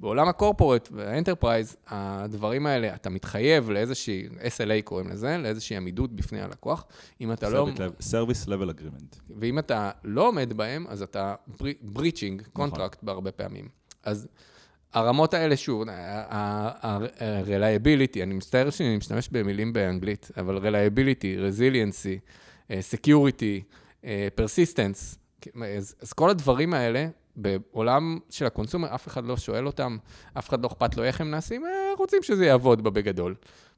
בעולם הקורפורט והאנטרפרייז, הדברים האלה, אתה מתחייב לאיזושהי, SLA קוראים לזה, לאיזושהי עמידות בפני הלקוח. אם אתה לא... Service Level Agreement. ואם אתה לא עומד בהם, אז אתה breaching contract נכון. בהרבה פעמים. אז הרמות האלה, שוב, ה-reliability, אני מצטער שאני משתמש במילים באנגלית, אבל reliability, resiliency, security, persistence, אז, אז כל הדברים האלה, בעולם של ה consumer, אף אחד לא שואל אותם, אף אחד לא אכפת לו איך הם נעשים, רוצים שזה יעבוד בגדול.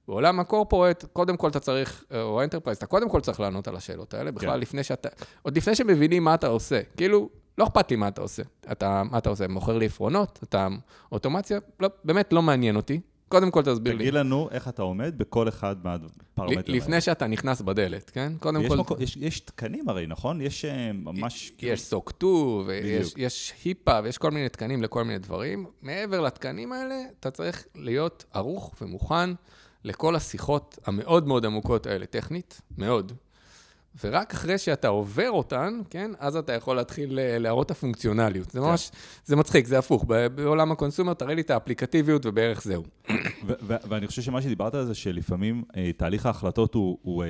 בעולם ה corporate, קודם כל אתה צריך, או ה enterprise, אתה קודם כל צריך לענות על השאלות האלה, בכלל כן. לפני שאתה, עוד לפני שמבינים מה אתה עושה. כאילו, לא אכפת לי מה אתה עושה. אתה, מה אתה עושה? מוכר לי עפרונות? אתה אוטומציה? לא, באמת לא מעניין אותי. קודם כל תסביר לי. תגיד לנו איך אתה עומד בכל אחד מהפרמטרים האלה. לפני שאתה נכנס בדלת, כן? קודם יש כל... יש, יש תקנים הרי, נכון? יש אה, ממש... יש SOC 2, ויש יש היפה, ויש כל מיני תקנים לכל מיני דברים. מעבר לתקנים האלה, אתה צריך להיות ערוך ומוכן לכל השיחות המאוד מאוד עמוקות האלה, טכנית, מאוד. ורק אחרי שאתה עובר אותן, כן, אז אתה יכול להתחיל אה, להראות את הפונקציונליות. זה כן. ממש, זה מצחיק, זה הפוך. בעולם הקונסומר, תראה לי את האפליקטיביות ובערך זהו. ואני חושב שמה שדיברת על זה, שלפעמים אה, תהליך ההחלטות הוא... אה,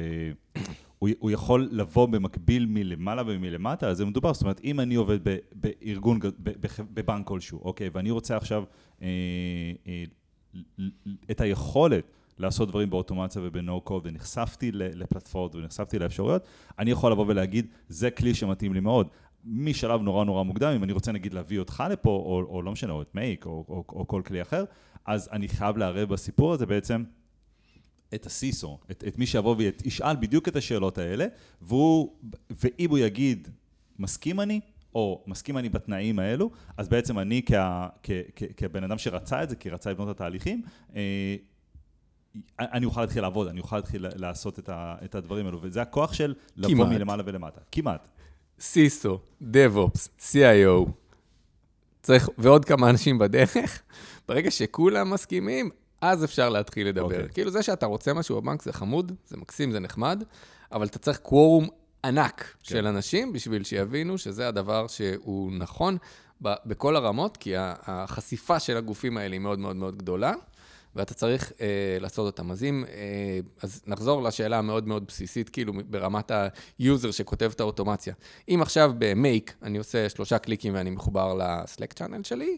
הוא, הוא יכול לבוא במקביל מלמעלה ומלמטה, אז זה מדובר, זאת אומרת, אם אני עובד ב, בארגון, ב, ב, בבנק כלשהו, אוקיי, ואני רוצה עכשיו אה, אה, את היכולת לעשות דברים באוטומציה ובנו-קוד, ונחשפתי לפלטפורט ונחשפתי לאפשרויות, אני יכול לבוא ולהגיד, זה כלי שמתאים לי מאוד. משלב נורא נורא מוקדם, אם אני רוצה נגיד להביא אותך לפה, או, או לא משנה, או את מייק, או, או, או כל כלי אחר, אז אני חייב לערב בסיפור הזה בעצם את הסיסו, את, את מי שיבוא וישאל בדיוק את השאלות האלה, והוא, ואם הוא יגיד, מסכים אני, או מסכים אני בתנאים האלו, אז בעצם אני כ, כ, כ, כבן אדם שרצה את זה, כי רצה לבנות את התהליכים, אה, אני אוכל להתחיל לעבוד, אני אוכל להתחיל לעשות את, ה, את הדברים האלו, וזה הכוח של לבוא כמעט. מלמעלה ולמטה. כמעט. סיסו, DevOps, CIO, צריך, ועוד כמה אנשים בדרך, ברגע שכולם מסכימים, אז אפשר להתחיל לדבר. Okay. אוקיי. כאילו זה שאתה רוצה משהו בבנק זה חמוד, זה מקסים, זה נחמד, אבל אתה צריך קוורום ענק okay. כן. של אנשים בשביל שיבינו שזה הדבר שהוא נכון בכל הרמות, כי החשיפה של הגופים האלה היא מאוד מאוד מאוד גדולה. ואתה צריך אה, לעשות אותם. אז אם, אה, אז נחזור לשאלה המאוד מאוד בסיסית, כאילו ברמת ה user שכותב את האוטומציה. אם עכשיו ב Make אני עושה שלושה קליקים ואני מחובר ל Slack channel שלי,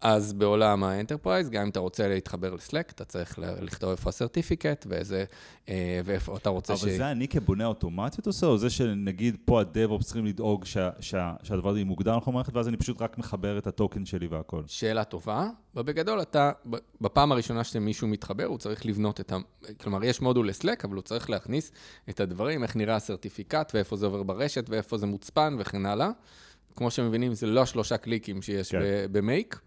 אז בעולם ה enterprise, גם אם אתה רוצה להתחבר ל Slack, אתה צריך לכתוב איפה ה certificate ואיזה, אה, ואיפה אתה רוצה אבל ש... אבל זה אני כבונה אוטומציות עושה, או זה שנגיד פה ה DevOps צריכים לדאוג שה, שה, שהדבר הזה מוגדר נכון במערכת, ואז אני פשוט רק מחבר את ה token שלי והכל? שאלה טובה. ובגדול, אתה, בפעם הראשונה שמישהו מתחבר, הוא צריך לבנות את ה... כלומר, יש מודול ל Slack, אבל הוא צריך להכניס את הדברים, איך נראה ה certificate, ואיפה זה עובר ברשת, ואיפה זה מוצפן וכן הלאה. כמו שמבינים, זה לא שלושה קליקים שיש כן. במייק.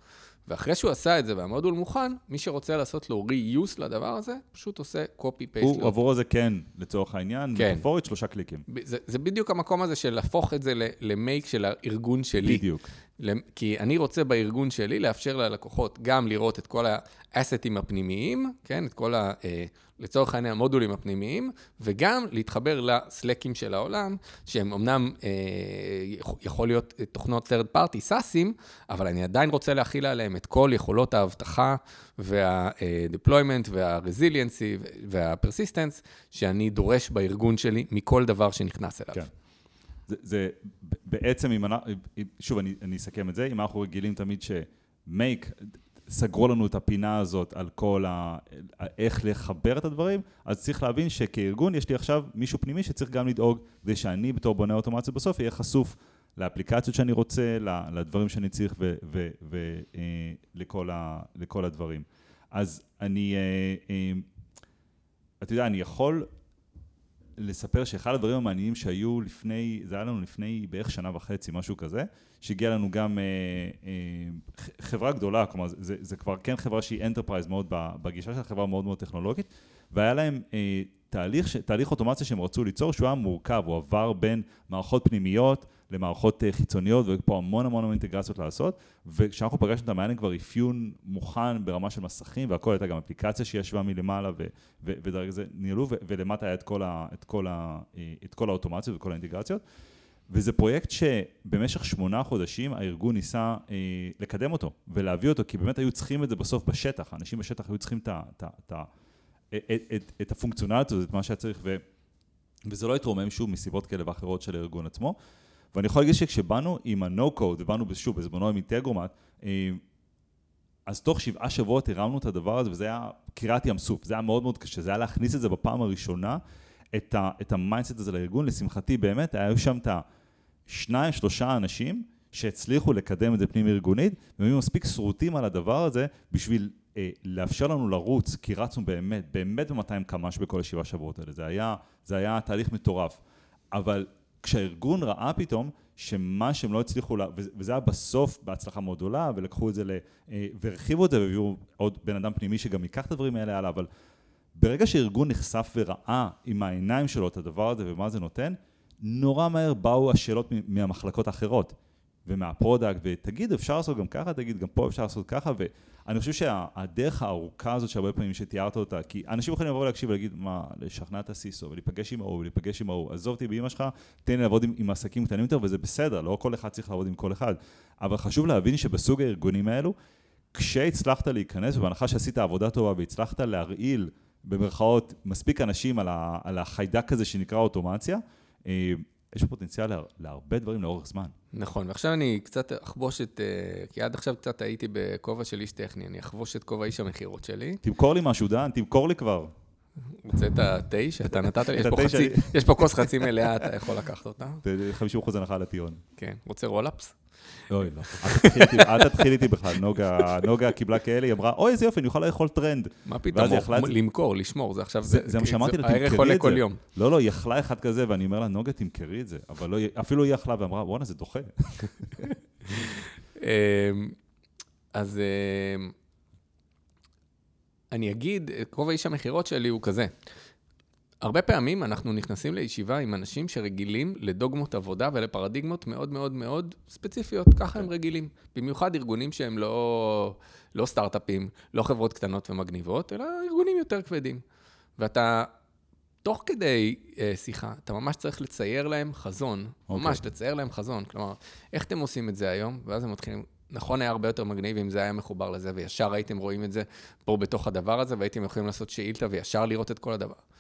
ואחרי שהוא עשה את זה והמודול מוכן, מי שרוצה לעשות לו ריוס לדבר הזה, פשוט עושה copy-paste. הוא עבור זה כן, לצורך העניין, כן. מטאפורית שלושה קליקים. זה, זה בדיוק המקום הזה של להפוך את זה למייק של הארגון שלי. בדיוק. כי אני רוצה בארגון שלי לאפשר ללקוחות גם לראות את כל האסטים הפנימיים, כן? את כל ה... אה, לצורך העניין, המודולים הפנימיים, וגם להתחבר לסלקים של העולם, שהם אמנם אה, יכול להיות תוכנות third party, סאסים, אבל אני עדיין רוצה להכיל עליהם את כל יכולות האבטחה וה-deployment וה-resiliency וה-persistence שאני דורש בארגון שלי מכל דבר שנכנס אליו. כן. זה, בעצם, אם אנחנו, שוב, אני, אני אסכם את זה, אם אנחנו רגילים תמיד שמייק, סגרו לנו את הפינה הזאת על כל ה... איך לחבר את הדברים, אז צריך להבין שכארגון יש לי עכשיו מישהו פנימי שצריך גם לדאוג כדי שאני בתור בונה אוטומציה בסוף אהיה חשוף לאפליקציות שאני רוצה, לדברים שאני צריך ולכל אה, הדברים. אז אני, אה, אה, אתה יודע, אני יכול לספר שאחד הדברים המעניינים שהיו לפני, זה היה לנו לפני בערך שנה וחצי, משהו כזה, שהגיע לנו גם אה, אה, חברה גדולה, כלומר זה, זה כבר כן חברה שהיא enterprise מאוד בגישה של חברה מאוד מאוד טכנולוגית, והיה להם אה, תהליך, תהליך אוטומציה שהם רצו ליצור שהוא היה מורכב, הוא עבר בין מערכות פנימיות למערכות אה, חיצוניות, ופה המון המון אינטגרציות לעשות, וכשאנחנו פגשנו אותם היה להם כבר אפיון מוכן ברמה של מסכים והכל, הייתה גם אפליקציה שישבה מלמעלה, ודרך זה ניהלו, ולמטה היה את כל, ה, את, כל ה, אה, את כל האוטומציות וכל האינטגרציות. וזה פרויקט שבמשך שמונה חודשים הארגון ניסה אה, לקדם אותו ולהביא אותו, כי באמת היו צריכים את זה בסוף בשטח, האנשים בשטח היו צריכים את, את, את, את, את, הפונקציונליות הזאת, את מה שהיה צריך, ו, וזה לא התרומם שוב מסיבות כאלה ואחרות של הארגון עצמו. ואני יכול להגיד שכשבאנו עם ה-No-Code, ובאנו שוב בזמנו עם Integromat, אה, אז תוך שבעה שבועות הרמנו את הדבר הזה, וזה היה קריעת ים סוף, זה היה מאוד מאוד קשה, זה היה להכניס את זה בפעם הראשונה, את, ה, את ה mindset הזה לארגון, לשמחתי באמת, היו שם את השניים, שלושה אנשים שהצליחו לקדם את זה פנים ארגונית, והם היו מספיק שרוטים על הדבר הזה בשביל לאפשר לנו לרוץ, כי רצנו באמת, באמת ב-200 קמ"ש בכל השבעה שבועות האלה, זה היה, זה היה תהליך מטורף. אבל כשהארגון ראה פתאום שמה שהם לא הצליחו, לה, וזה היה בסוף בהצלחה מאוד גדולה, ולקחו את זה, ל, אה, והרחיבו את זה, והביאו עוד בן אדם פנימי שגם ייקח את הדברים האלה הלאה, אבל ברגע שארגון נחשף וראה עם העיניים שלו את הדבר הזה ומה זה נותן, נורא מהר באו השאלות מהמחלקות האחרות. ומה product, ותגיד, אפשר לעשות גם ככה, תגיד, גם פה אפשר לעשות ככה, ואני חושב שהדרך הארוכה הזאת שהרבה פעמים שתיארת אותה, כי אנשים יכולים לבוא ולהקשיב ולהגיד, מה, לשכנע את ה CISO, ולהיפגש עם ההוא, ולהיפגש עם ההוא, עזוב אותי באמא שלך, תן לי לעבוד עם, עם עסקים קטנים יותר, וזה בסדר, לא כל אחד צריך לעבוד עם כל אחד, אבל חשוב להבין שבסוג הארגונים האלו, כשהצלחת להיכנס, ובהנחה שעשית עבודה טובה והצלחת להרעיל, במרכאות, מספיק אנשים על, ה, על החיידק הזה שנקרא אוטומציה, אה, יש פוטנציאל לה, להרבה דברים לאורך זמן. נכון, ועכשיו אני קצת אחבוש את, אה, כי עד עכשיו קצת הייתי בכובע של איש טכני, אני אחבוש את כובע איש המכירות שלי. תמכור לי משהו, דן, תמכור לי כבר. רוצה את התה שאתה נתת לי? יש פה, כוס חצי מלאה, אתה יכול לקחת אותה. 50% הנחה על הטיון. כן, רוצה Roll-Ups? אוי, לא. אל תתחיל איתי בכלל, נוגה קיבלה כאלה, היא אמרה, אוי, איזה יופי, אני יכולה לאכול טרנד. מה פתאום, למכור, לשמור, זה עכשיו, זה מה שאמרתי לה, תמכרי את זה. לא, לא, היא אכלה אחד כזה, ואני אומר לה, נוגה, תמכרי את זה. אבל לא, אפילו היא אכלה ואמרה, בואנה, זה דוחה. אמ, אז אמ, אני אגיד, רוב האיש המכירות שלי הוא כזה. הרבה פעמים אנחנו נכנסים לישיבה עם אנשים שרגילים לדוגמות עבודה ולפרדיגמות מאוד מאוד מאוד ספציפיות, ככה הם כן. רגילים. במיוחד ארגונים שהם לא, לא סטארט-אפים, לא חברות קטנות ומגניבות, אלא ארגונים יותר כבדים. ואתה, תוך כדי אה, שיחה, אתה ממש צריך לצייר להם חזון, okay. אוקיי. ממש לצייר להם חזון. כלומר, איך אתם עושים את זה היום? ואז הם מתחילים, נכון, היה הרבה יותר מגניב אם זה היה מחובר לזה, וישר הייתם רואים את זה פה בתוך הדבר הזה, והייתם יכולים לעשות שאילתה וישר לראות את כל הדבר.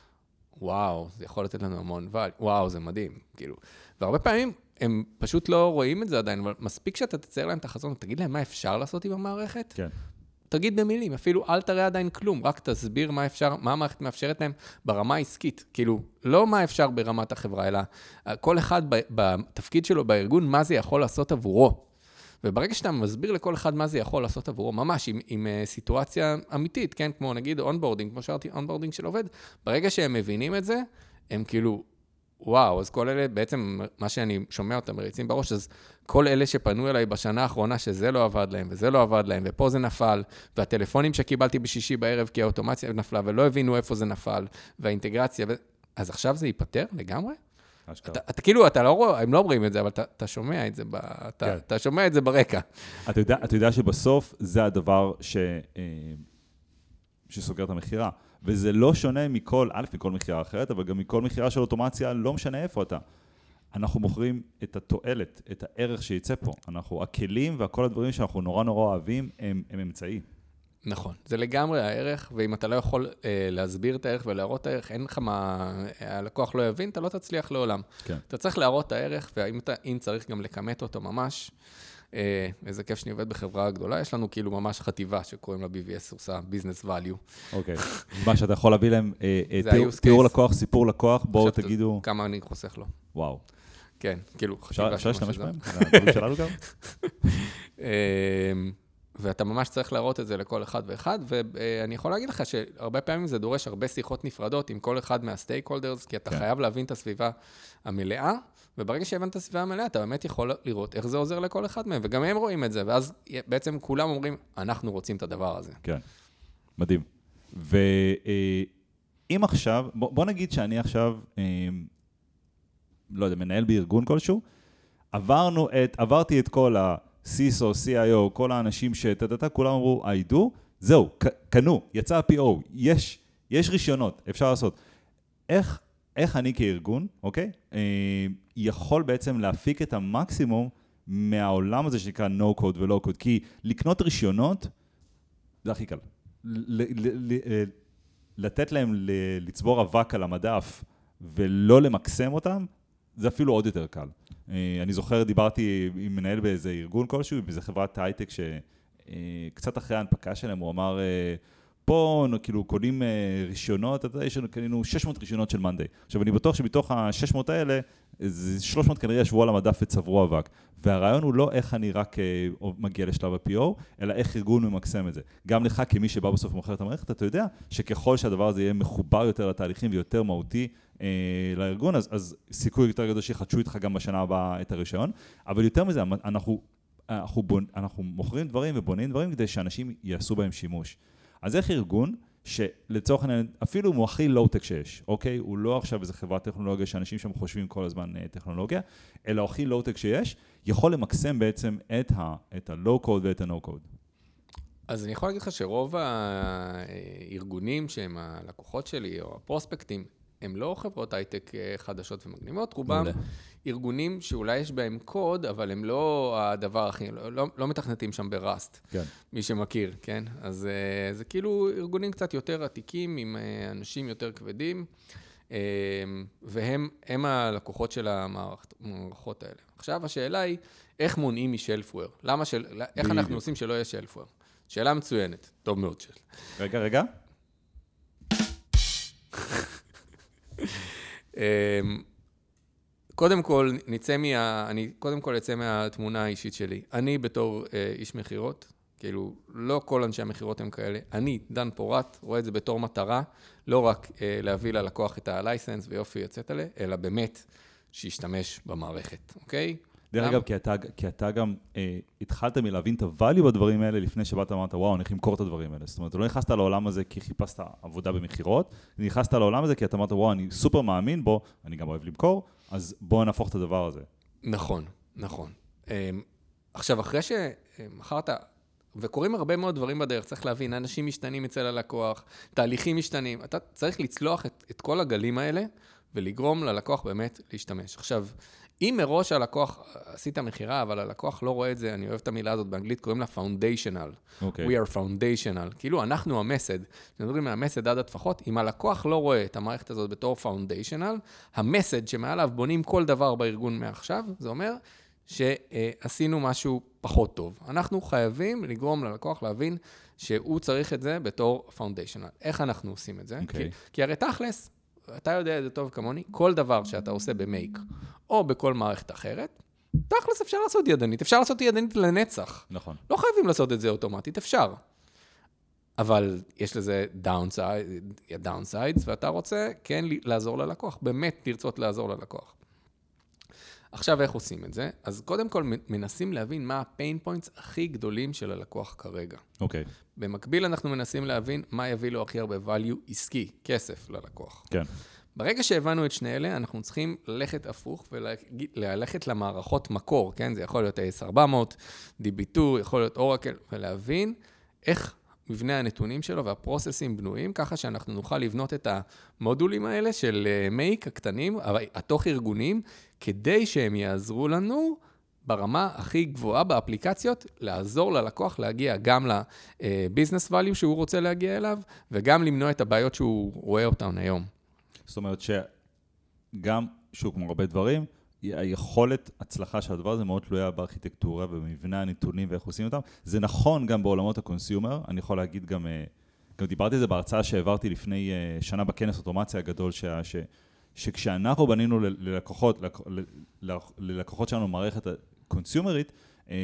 וואו, זה יכול לתת לנו המון ואל, וואו, זה מדהים, כאילו. והרבה פעמים הם פשוט לא רואים את זה עדיין, אבל מספיק שאתה תצייר להם את החזון, תגיד להם מה אפשר לעשות עם המערכת. כן. תגיד במילים, אפילו אל תראה עדיין כלום, רק תסביר מה אפשר, מה המערכת מאפשרת להם ברמה העסקית. כאילו, לא מה אפשר ברמת החברה, אלא כל אחד בתפקיד שלו בארגון, מה זה יכול לעשות עבורו. וברגע שאתה מסביר לכל אחד מה זה יכול לעשות עבורו, ממש עם, עם uh, סיטואציה אמיתית, כן? כמו נגיד onboarding, כמו שאמרתי, onboarding של עובד, ברגע שהם מבינים את זה, הם כאילו, וואו, אז כל אלה, בעצם, מה שאני שומע אותם מריצים בראש, אז כל אלה שפנו אליי בשנה האחרונה, שזה לא עבד להם, וזה לא עבד להם, ופה זה נפל, והטלפונים שקיבלתי בשישי בערב, כי האוטומציה נפלה, ולא הבינו איפה זה נפל, והאינטגרציה, ו... אז עכשיו זה ייפתר לגמרי? אתה, אתה כאילו, אתה לא רואה, הם לא אומרים את זה, אבל אתה, אתה שומע את זה, ב, אתה, כן. אתה שומע את זה ברקע. אתה יודע, אתה יודע שבסוף זה הדבר ש, אה, שסוגר את המכירה. וזה לא שונה מכל, א', מכל מכירה אחרת, אבל גם מכל מכירה של אוטומציה, לא משנה איפה אתה. אנחנו מוכרים את התועלת, את הערך שייצא פה. אנחנו, הכלים וכל הדברים שאנחנו נורא נורא אוהבים, הם, הם אמצעי. נכון, זה לגמרי הערך, ואם אתה לא יכול אה, להסביר את הערך ולהראות את הערך, אין לך מה, הלקוח לא יבין, אתה לא תצליח לעולם. כן. אתה צריך להראות את הערך, ואם אתה, צריך גם לכמת אותו ממש, אה, איזה כיף שאני עובד בחברה גדולה, יש לנו כאילו ממש חטיבה שקוראים לה BVS, עושה ביזנס value. אוקיי, מה שאתה יכול להביא להם, אה, אה, תיאור, תיאור לקוח, סיפור לקוח, בואו תגידו... כמה אני חוסך לו. וואו. כן, כאילו, חשיבה. אפשר להשתמש בהם? שלנו גם? ואתה ממש צריך להראות את זה לכל אחד ואחד, ואני יכול להגיד לך שהרבה פעמים זה דורש הרבה שיחות נפרדות עם כל אחד מהסטייק הולדרס, כי אתה כן. חייב להבין את הסביבה המלאה, וברגע שהבנת את הסביבה המלאה, אתה באמת יכול לראות איך זה עוזר לכל אחד מהם, וגם הם רואים את זה, ואז בעצם כולם אומרים, אנחנו רוצים את הדבר הזה. כן, מדהים. ואם עכשיו, בוא נגיד שאני עכשיו, אה, לא יודע, מנהל בארגון כלשהו, עברנו את, עברתי את כל ה... CISO, CIO, כל האנשים שטטטה, כולם אמרו, I do, זהו, קנו, יצא ה-PO, יש, יש רישיונות, אפשר לעשות. איך, איך אני כארגון, אוקיי, אה, יכול בעצם להפיק את המקסימום מהעולם הזה שנקרא no code ולא code, כי לקנות רישיונות זה הכי קל. אה, לתת להם לצבור אבק על המדף ולא למקסם אותם, זה אפילו עוד יותר קל. אה, אני זוכר, דיברתי עם מנהל באיזה ארגון כלשהו, באיזה חברת הייטק ש... קצת אחרי ההנפקה שלהם, הוא אמר, פה כאילו קונים רישיונות, אתה יודע, יש לנו קנינו 600 רישיונות של מאנדיי. עכשיו, אני בטוח שמתוך ה-600 האלה, 300 כנראה ישבו על המדף וצברו אבק. והרעיון הוא לא איך אני רק מגיע לשלב ה-PO, אלא איך ארגון ממקסם את זה. גם לך, כמי שבא בסוף ומוכר את המערכת, אתה יודע שככל שהדבר הזה יהיה מחובר יותר לתהליכים ויותר מהותי לארגון, אז, אז סיכוי יותר גדול שיחדשו איתך גם בשנה הבאה את הרישיון. אבל יותר מזה, אנחנו, אנחנו, בונ, אנחנו מוכרים דברים ובונים דברים כדי שאנשים יעשו בהם שימוש. אז איך ארגון... שלצורך העניין, אפילו הוא הכי לואו-טק שיש, אוקיי? הוא לא עכשיו איזה חברת טכנולוגיה שאנשים שם חושבים כל הזמן אה, טכנולוגיה, אלא הכי לואו-טק שיש, יכול למקסם בעצם את ה-low-code ואת ה-no-code. אז אני יכול להגיד לך שרוב הארגונים שהם הלקוחות שלי, או הפרוספקטים, הם לא חברות הייטק אה, חדשות ומגניבות, רובם ארגונים שאולי יש בהם קוד, אבל הם לא הדבר הכי, לא, לא, לא מתכנתים שם בראסט, כן. מי שמכיר, כן? אז uh, זה כאילו ארגונים קצת יותר עתיקים, עם uh, אנשים יותר כבדים, והם הלקוחות של המערכות האלה. עכשיו, השאלה היא, איך מונעים משלפוור? למה של... איך אנחנו עושים שלא יהיה שלפוור? שאלה מצוינת, טוב מאוד. רגע, רגע. אמ, קודם כל, נצא מה... אני קודם כל אצא מהתמונה האישית שלי. אני בתור אה, איש מכירות, כאילו, לא כל אנשי המכירות הם כאלה. אני, דן פורט, רואה את זה בתור מטרה, לא רק אה, להביא ללקוח את ה-license ויופי יוצאת עליה, אלא באמת שישתמש במערכת, אוקיי? דרך אגב, כי אתה, כי אתה גם אה, התחלת מלהבין את ה-value בדברים האלה לפני שבאת ואמרת, וואו, אני הולך למכור את הדברים האלה. זאת אומרת, לא נכנסת לעולם הזה כי חיפשת עבודה במכירות, נכנסת לעולם הזה כי אתה אמרת, וואו, אני סופר מאמין בו, אני גם אוהב למכור, אז בואו נהפוך את הדבר הזה. נכון, נכון. אה, עכשיו, אחרי שמכרת, וקורים הרבה מאוד דברים בדרך, צריך להבין, אנשים משתנים אצל הלקוח, תהליכים משתנים, אתה צריך לצלוח את, את כל הגלים האלה ולגרום ללקוח באמת להשתמש. עכשיו, אם מראש הלקוח, עשית מכירה, אבל הלקוח לא רואה את זה, אני אוהב את המילה הזאת באנגלית, קוראים לה foundational. Okay. אוקיי. We are foundational. כאילו, אנחנו המסד. מדברים מהמסד עד הטפחות, אם הלקוח לא רואה את המערכת הזאת בתור foundational, המסד שמעליו בונים כל דבר בארגון מעכשיו, זה אומר שעשינו משהו פחות טוב. אנחנו חייבים לגרום ללקוח להבין שהוא צריך את זה בתור foundational. איך אנחנו עושים את זה? Okay. אוקיי. כי, כי הרי תכלס, אתה יודע את זה טוב כמוני, כל דבר שאתה עושה במייק, או בכל מערכת אחרת, תכלס אפשר לעשות ידנית, אפשר לעשות ידנית לנצח. נכון. לא חייבים לעשות את זה אוטומטית, אפשר. אבל יש לזה downsides, ואתה רוצה כן לעזור ללקוח, באמת לרצות לעזור ללקוח. עכשיו, איך עושים את זה? אז קודם כל, מנסים להבין מה ה-pain points הכי גדולים של הלקוח כרגע. אוקיי. Okay. במקביל, אנחנו מנסים להבין מה יביא לו הכי הרבה value עסקי, כסף ללקוח. כן. ברגע שהבנו את שני אלה, אנחנו צריכים ללכת הפוך וללכת למערכות מקור, כן? זה יכול להיות AS400, DB2, יכול להיות אורקל, ולהבין איך מבנה הנתונים שלו והפרוססים בנויים, ככה שאנחנו נוכל לבנות את המודולים האלה של Make הקטנים, התוך ארגונים, כדי שהם יעזרו לנו ברמה הכי גבוהה באפליקציות, לעזור ללקוח להגיע גם ל-business value שהוא רוצה להגיע אליו, וגם למנוע את הבעיות שהוא רואה אותן היום. זאת אומרת שגם, שוב, כמו הרבה דברים, היכולת הצלחה של הדבר הזה מאוד תלויה בארכיטקטורה ובמבנה הנתונים ואיך עושים אותם. זה נכון גם בעולמות ה consumer, אני יכול להגיד גם, אה, גם דיברתי על זה בהרצאה שהעברתי לפני אה, שנה בכנס אוטומציה הגדול, שה, ש, שכשאנחנו בנינו ללקוחות, ללקוחות שלנו מערכת קונסיומרית, אה,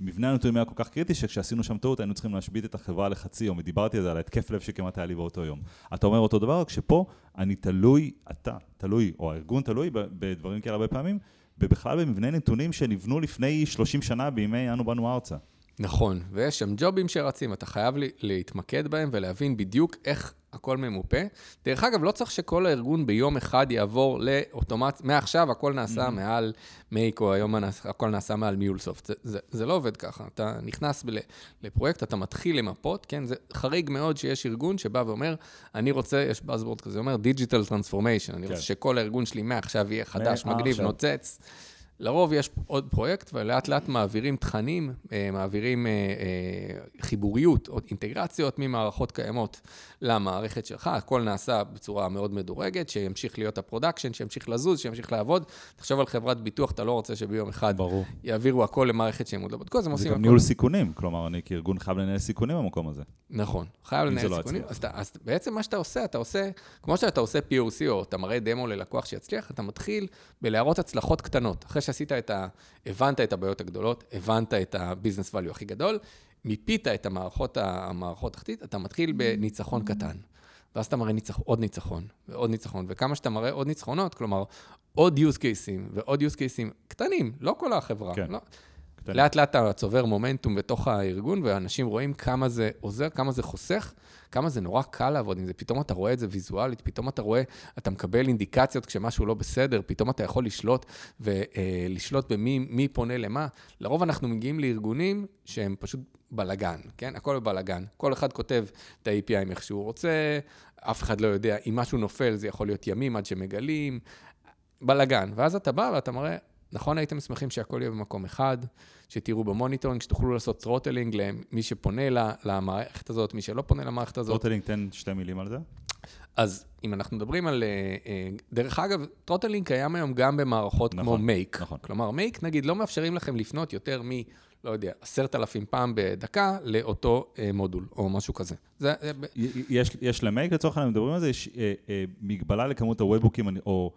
מבנה הנתונים היה כל כך קריטי, שכשעשינו שם טעות היינו צריכים להשבית את החברה לחצי יום, ודיברתי על זה, על ההתקף לב שכמעט היה לי באותו יום. אתה אומר אותו דבר, רק שפה אני תלוי, אתה תלוי, או הארגון תלוי בדברים כאלה הרבה פעמים, ובכלל במבנה נתונים שנבנו לפני 30 שנה בימי אנו באנו ארצה. נכון, ויש שם ג'ובים שרצים, אתה חייב להתמקד בהם ולהבין בדיוק איך הכל ממופה. דרך אגב, לא צריך שכל הארגון ביום אחד יעבור לאוטומט, מעכשיו הכל נעשה mm-hmm. מעל מייקו, היום הכל נעשה מעל מיולסופט. זה, זה, זה לא עובד ככה. אתה נכנס לפרויקט, אתה מתחיל למפות, כן? זה חריג מאוד שיש ארגון שבא ואומר, אני רוצה, יש באזבורד כזה, אומר Digital Transformation, אני כן. רוצה שכל הארגון שלי מעכשיו יהיה חדש, מגניב, נוצץ. לרוב יש עוד פרויקט, ולאט לאט מעבירים תכנים, אה, מעבירים אה, אה, חיבוריות או אינטגרציות ממערכות קיימות למערכת שלך. הכל נעשה בצורה מאוד מדורגת, שימשיך להיות ה production, שימשיך לזוז, שימשיך לעבוד. תחשוב על חברת ביטוח, אתה לא רוצה שביום אחד ברור. יעבירו הכל למערכת שהם עוד לא בדקו, אז הם עושים הכל. זה גם ניהול סיכונים, כלומר, אני כארגון חייב לנהל סיכונים במקום הזה. נכון, חייב לנהל לא סיכונים. אז, אז בעצם מה שאתה עושה, אתה עושה, כמו שאתה עושה POC, או אתה מראה דמו ללקוח שיצליח, אתה מתחיל בלהראות הצלחות קטנות. אחרי שעשית את ה... הבנת את הבעיות הגדולות, הבנת את ה-business value הכי גדול, מיפית את המערכות, המערכות תחתית, אתה מתחיל בניצחון קטן. ואז אתה מראה ניצח, עוד ניצחון, ועוד ניצחון, וכמה שאתה מראה עוד ניצחונות, כלומר, עוד use cases ועוד use cases קטנים, לא כל החברה. כן. לא. לאט לאט אתה צובר מומנטום בתוך הארגון, ואנשים רואים כמה זה עוזר, כמה זה חוסך, כמה זה נורא קל לעבוד עם זה. פתאום אתה רואה את זה ויזואלית, פתאום אתה רואה, אתה מקבל אינדיקציות כשמשהו לא בסדר, פתאום אתה יכול לשלוט ולשלוט במי פונה למה. לרוב אנחנו מגיעים לארגונים שהם פשוט בלגן, כן? הכל בבלגן. כל אחד כותב את ה-API איך שהוא רוצה, אף אחד לא יודע, אם משהו נופל זה יכול להיות ימים עד שמגלים, בלגן. ואז אתה בא ואתה מראה, נכון הייתם שמחים שהכל יהיה במקום אחד, שתראו ב monitoring, שתוכלו לעשות throttling למי שפונה למערכת הזאת, מי שלא פונה למערכת הזאת. throttling, תן שתי מילים על זה. אז אם אנחנו מדברים על... אה, אה, דרך אגב, throttling קיים היום גם במערכות נכון, כמו Make. נכון. כלומר, Make, נגיד, לא מאפשרים לכם לפנות יותר מ... לא יודע, עשרת אלפים פעם בדקה לאותו אה, מודול, או משהו כזה. זה, יש, יש ל Make, לצורך העניין, מדברים על זה, יש אה, אה, מגבלה לכמות ה webhook ים, או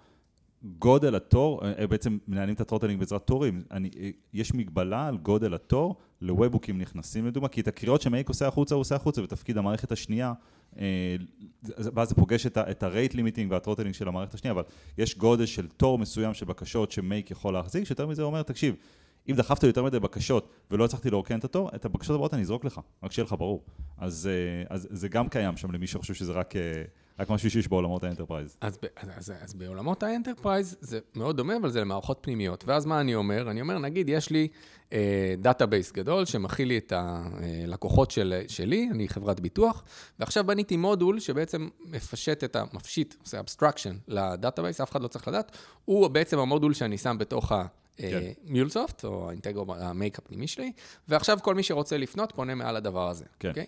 גודל התור, אה, אה, בעצם מנהלים את ה throttling בעזרת תורים, אני, אה, יש מגבלה על גודל התור ל webhook ים נכנסים לדוגמה, כי את הקריאות ש Make עושה החוצה, הוא עושה החוצה, ותפקיד המערכת השנייה, ואז זה פוגש את ה-rate limiting וה throttling של המערכת השנייה, אבל יש גודל של תור מסוים של בקשות ש Make יכול להחזיק, שיותר מזה אומר, תקשיב, אם דחפת יותר מדי בקשות ולא הצלחתי לרוקן את התור, את הבקשות הבאות אני אזרוק לך, רק שיהיה לך ברור. אז, אז זה גם קיים שם למי שחושב שזה רק... רק משהו שיש בעולמות ה enterprise. אז, אז, אז, אז בעולמות ה enterprise זה מאוד דומה, אבל זה למערכות פנימיות. ואז מה אני אומר? אני אומר, נגיד, יש לי database uh, גדול שמכיל לי את הלקוחות של, שלי, אני חברת ביטוח, ועכשיו בניתי מודול שבעצם מפשט את המפשיט, עושה abstraction ל database, אף אחד לא צריך לדעת, הוא בעצם המודול שאני שם בתוך ה... MuleSoft, כן. או ה Integromat, ה Make הפנימי שלי, ועכשיו כל מי שרוצה לפנות פונה מעל הדבר הזה. כן. Okay? אוקיי?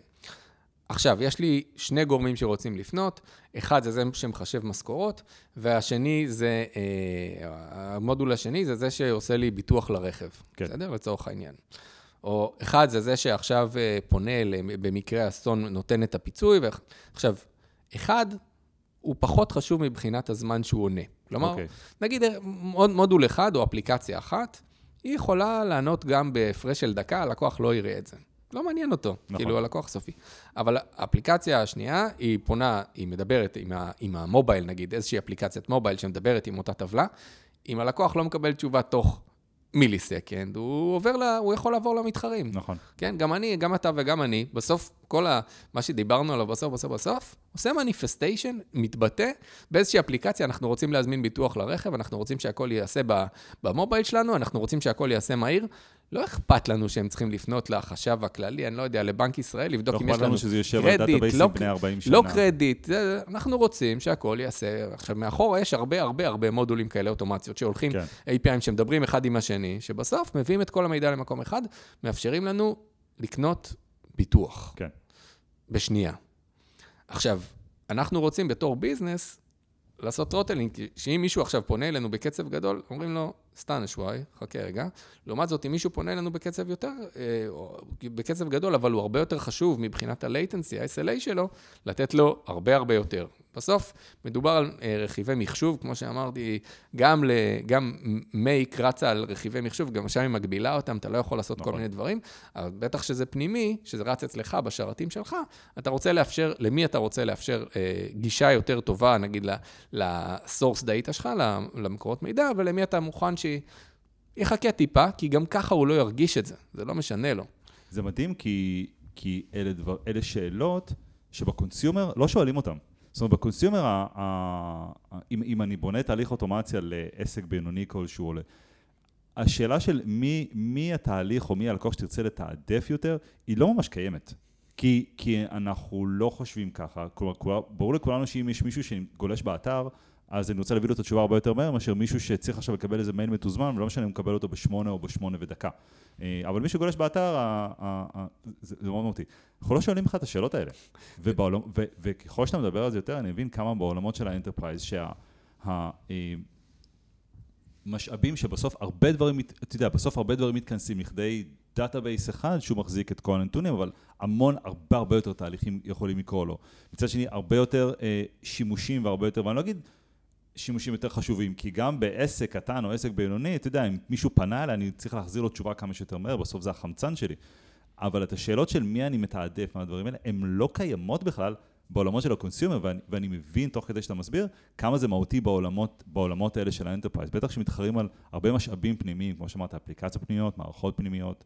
עכשיו, יש לי שני גורמים שרוצים לפנות, אחד זה זה שמחשב משכורות, והשני זה, אה, המודול השני זה זה שעושה לי ביטוח לרכב, כן. בסדר? לצורך העניין. או אחד זה זה שעכשיו אה, פונה במקרה אסון, נותן את הפיצוי, ועכשיו, אחד הוא פחות חשוב מבחינת הזמן שהוא עונה. כלומר, okay. אוקיי. נגיד מוד, מודול אחד או אפליקציה אחת, היא יכולה לענות גם בהפרש של דקה, הלקוח לא יראה את זה. לא מעניין אותו, נכון. כאילו הלקוח סופי. אבל האפליקציה השנייה, היא פונה, היא מדברת עם, ה, עם המובייל, נגיד, איזושהי אפליקציית מובייל שמדברת עם אותה טבלה. אם הלקוח לא מקבל תשובה תוך millisecond, הוא עובר, לה, הוא יכול לעבור למתחרים. נכון. כן, גם אני, גם אתה וגם אני, בסוף, כל ה, מה שדיברנו עליו בסוף, בסוף, בסוף, עושה manifestation, מתבטא באיזושהי אפליקציה, אנחנו רוצים להזמין ביטוח לרכב, אנחנו רוצים שהכל ייעשה ב mobile שלנו, אנחנו רוצים שהכל ייעשה מהיר. לא אכפת לנו שהם צריכים לפנות לחשב הכללי, אני לא יודע, לבנק ישראל, לבדוק לא אם יש לנו קרדיט, לא לנו שזה יושב על database ים בני 40 שנה. לא קרדיט, אנחנו רוצים שהכל ייעשה. עכשיו, מאחורה יש הרבה הרבה הרבה מודולים כאלה אוטומציות שהולכים, כן. API ים שמדברים אחד עם השני, שבסוף מביאים את כל המידע למקום אחד, מאפשרים לנו לקנות ביטוח. כן. בשנייה. עכשיו, אנחנו רוצים בתור business לעשות throttling, שאם מישהו עכשיו פונה אלינו בקצב גדול, אומרים לו, استنى شوي, חכה רגע. לעומת זאת, אם מישהו פונה אלינו בקצב יותר, אה, בקצב גדול, אבל הוא הרבה יותר חשוב מבחינת ה-latency, ה-SLA שלו, לתת לו הרבה הרבה יותר. בסוף, מדובר על אה, רכיבי מחשוב, כמו שאמרתי, גם, ל, גם מייק רצה על רכיבי מחשוב, גם שם היא מגבילה אותם, אתה לא יכול לעשות נכון. כל מיני דברים, אבל בטח שזה פנימי, שזה רץ אצלך, בשרתים שלך, אתה רוצה לאפשר, למי אתה רוצה לאפשר אה, גישה יותר טובה, נגיד, ל-source data שלך, למקורות מידע, ולמי אתה מוכן שיחכה טיפה, כי גם ככה הוא לא ירגיש את זה, זה לא משנה לו. זה מדהים, כי, כי אלה, דבר, אלה שאלות שבקונסיומר לא שואלים אותם. זאת אומרת, בקונסיומר, אם, אם אני בונה תהליך אוטומציה לעסק בינוני כלשהו, השאלה של מי, מי התהליך או מי הלקוח שתרצה לתעדף יותר, היא לא ממש קיימת. כי, כי אנחנו לא חושבים ככה. כלומר, ברור לכולנו שאם יש מישהו שגולש באתר, אז אני רוצה להביא לו את התשובה הרבה יותר מהר מאשר מישהו שצריך עכשיו לקבל איזה מייל מתוזמן, ולא משנה אם הוא מקבל אותו בשמונה או בשמונה ודקה. אה, אבל מי שגולש באתר, זה, מאוד מהותי. אנחנו לא שואלים לך את השאלות האלה. וככל שאתה מדבר על זה יותר, אני מבין כמה בעולמות של ה enterprise, שה... ה, אה, שבסוף הרבה דברים, אתה יודע, בסוף הרבה דברים מתכנסים לכדי database אחד שהוא מחזיק את כל הנתונים, אבל המון, הרבה הרבה יותר תהליכים יכולים לקרוא לו. מצד שני, הרבה יותר אה, שימושים והרבה יותר, ואני לא אגיד שימושים יותר חשובים, כי גם בעסק קטן או עסק בינוני, אתה יודע, אם מישהו פנה אליי, אני צריך להחזיר לו תשובה כמה שיותר מהר, בסוף זה החמצן שלי. אבל את השאלות של מי אני מתעדף מהדברים האלה, הן לא קיימות בכלל בעולמות של ה consumer, ואני, ואני מבין תוך כדי שאתה מסביר, כמה זה מהותי בעולמות, בעולמות האלה של ה enterprise. בטח שמתחרים על הרבה משאבים פנימיים, כמו שאמרת, אפליקציות פנימיות, מערכות פנימיות.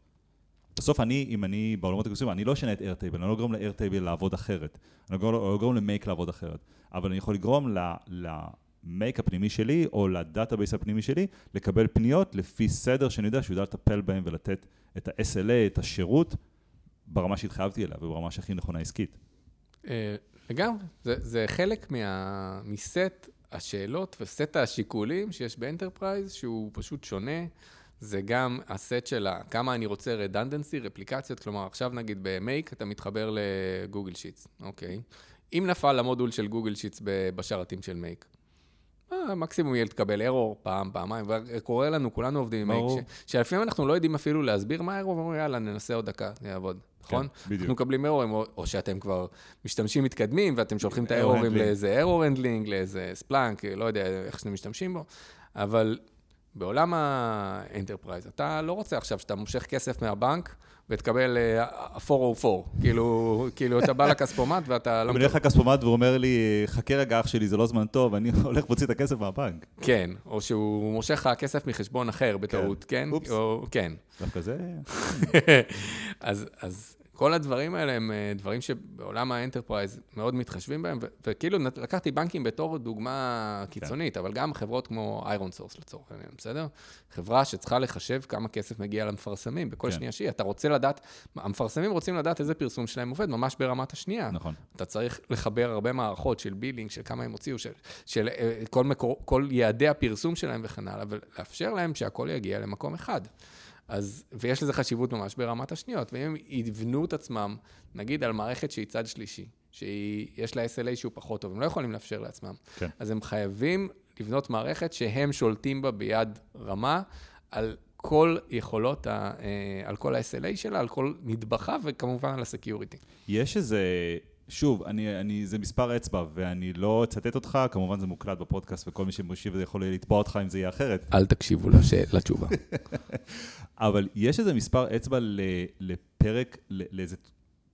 בסוף אני, אם אני בעולמות ה consumer, אני לא אשנה את Airtable, אני לא אגרום ל Airtable לעבוד אחרת. אני לא אגרום ל Make לעבוד אחרת. אבל אני יכול לגרום ל Make הפנימי שלי, או ל database הפנימי שלי, לקבל פניות לפי סדר שאני יודע שהוא יודע לטפל בהם ולתת את ה-SLA, את השירות, ברמה שהתחייבתי אליה וברמה שהכי נכונה עסקית. אה, לגמרי, זה, חלק מסט השאלות וסט השיקולים שיש ב enterprise, שהוא פשוט שונה. זה גם הסט של כמה אני רוצה redundancy, רפליקציות, כלומר, עכשיו נגיד ב Make אתה מתחבר ל Google Sheets, אוקיי? אם נפל המודול של Google Sheets בשרתים של Make, מקסימום יהיה לקבל ארור פעם, פעמיים, וקורה לנו, כולנו עובדים עם Make, שלפעמים אנחנו לא יודעים אפילו להסביר מה הארור, ואומרים, יאללה, ננסה עוד דקה, זה יעבוד. נכון? כן, בדיוק. אנחנו מקבלים ארורים, או, או שאתם כבר משתמשים מתקדמים, ואתם שולחים את הארורים לאיזה error handling, לאיזה Splunk, לא יודע איך שאתם משתמשים בו, אבל בעולם ה enterprise, אתה לא רוצה עכשיו שאתה מושך כסף מהבנק ותקבל 404, אה, כאילו, כאילו אתה בא לכספומט ואתה לא... אני הולך לכספומט והוא אומר לי, חכה רגע אח שלי, זה לא זמן טוב, אני הולך להוציא את הכסף מהבנק. כן, או שהוא מושך לך כסף מחשבון אחר בטעות, כן? כן? אופס. או, כן. דווקא זה... אז, אז כל הדברים האלה הם אה, דברים שבעולם ה enterprise מאוד מתחשבים בהם, וכאילו לקחתי בנקים בתור דוגמה קיצונית, כן. אבל גם חברות כמו ironSource לצורך העניין, בסדר? חברה שצריכה לחשב כמה כסף מגיע למפרסמים בכל כן. שנייה שהיא, אתה רוצה לדעת, המפרסמים רוצים לדעת איזה פרסום שלהם עובד, ממש ברמת השנייה. נכון. אתה צריך לחבר הרבה מערכות של billing, של כמה הם הוציאו, של, של אה, כל, מקור, כל יעדי הפרסום שלהם וכן הלאה, ולאפשר להם שהכל יגיע למקום אחד. אז, ויש לזה חשיבות ממש ברמת השניות, ואם יבנו את עצמם, נגיד על מערכת שהיא צד שלישי, שיש לה SLA שהוא פחות טוב, הם לא יכולים לאפשר לעצמם, כן. אז הם חייבים לבנות מערכת שהם שולטים בה ביד רמה, על כל יכולות, ה, אה, על כל ה-SLA שלה, על כל נדבכה, וכמובן על הסקיוריטי. יש איזה... שוב, אני, אני, זה מספר אצבע, ואני לא אצטט אותך, כמובן זה מוקלט בפודקאסט, וכל מי שמקשיב יכול לתבוע אותך אם זה יהיה אחרת. אל תקשיבו לש... לתשובה. אבל יש איזה מספר אצבע לפרק, לאיזה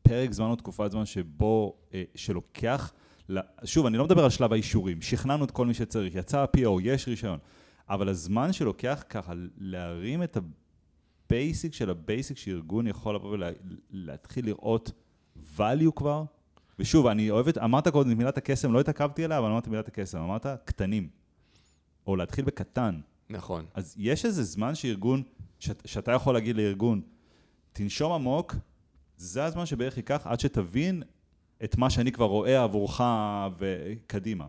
פרק זמן או תקופת זמן שבו, אה, שלוקח, שוב, אני לא מדבר על שלב האישורים, שכנענו את כל מי שצריך, יצא ה-PO, יש רישיון, אבל הזמן שלוקח ככה להרים את ה basic של ה basic שארגון יכול לבוא ולהתחיל לראות value כבר, ושוב, אני אוהב את, אמרת קודם מילת הקסם, לא התעכבתי עליה, אבל אמרת מילת הקסם, אמרת קטנים, או להתחיל בקטן. נכון. אז יש איזה זמן שארגון, שאת, שאתה יכול להגיד לארגון, תנשום עמוק, זה הזמן שבערך ייקח עד שתבין את מה שאני כבר רואה עבורך וקדימה.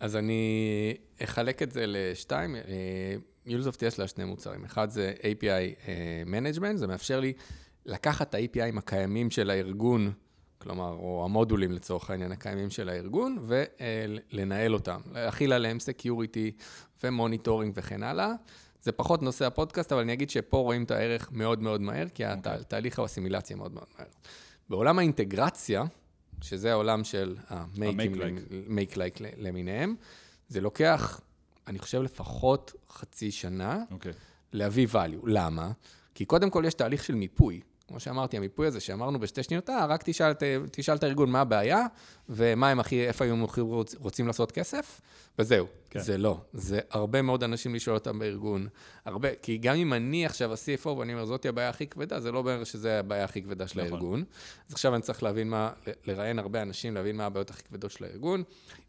אז אני אחלק את זה לשתיים. MuleSoft יש לה שני מוצרים. אחד זה API Management, זה מאפשר לי לקחת את ה-API ים הקיימים של הארגון, כלומר, או המודולים לצורך העניין הקיימים של הארגון, ולנהל אותם, להכיל עליהם security ו monitoring וכן הלאה. זה פחות נושא הפודקאסט, אבל אני אגיד שפה רואים את הערך מאוד מאוד מהר, כי okay. אוקיי. התהליך האסימילציה מאוד מאוד מהר. בעולם האינטגרציה, שזה העולם של ה-Make-like למיניהם, זה לוקח, אני חושב, לפחות חצי שנה okay. אוקיי. להביא value. למה? כי קודם כל יש תהליך של מיפוי. כמו שאמרתי, המיפוי הזה שאמרנו בשתי שניות, אה, רק תשאל, תשאל את הארגון מה הבעיה, ומה הם הכי, איפה הם רוצים לעשות כסף, וזהו. כן. זה לא. זה הרבה מאוד אנשים לשאול אותם בארגון. הרבה, כי גם אם אני עכשיו ה-CFO ואני אומר, זאתי הבעיה הכי כבדה, זה לא אומר שזה הבעיה הכי כבדה של נכון. הארגון. אז עכשיו אני צריך להבין מה, לראיין הרבה אנשים, להבין מה הבעיות הכי כבדות של הארגון.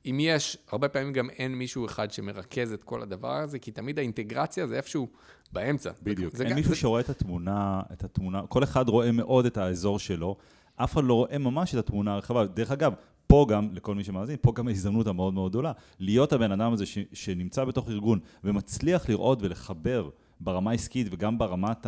אם יש, הרבה פעמים גם אין מישהו אחד שמרכז את כל הדבר הזה, כי תמיד האינטגרציה זה איפשהו באמצע. בדיוק. זה, אין זה, מישהו זה... שרואה את התמונה, את התמונה, כל אחד רואה מאוד את האזור שלו, אף אחד לא רואה ממש את התמונה הרחבה. דרך אגב, פה גם, לכל מי שמאזין, פה גם ההזדמנות המאוד מאוד גדולה, להיות הבן אדם הזה ש, שנמצא בתוך ארגון ומצליח לראות ולחבר ברמה העסקית וגם ברמת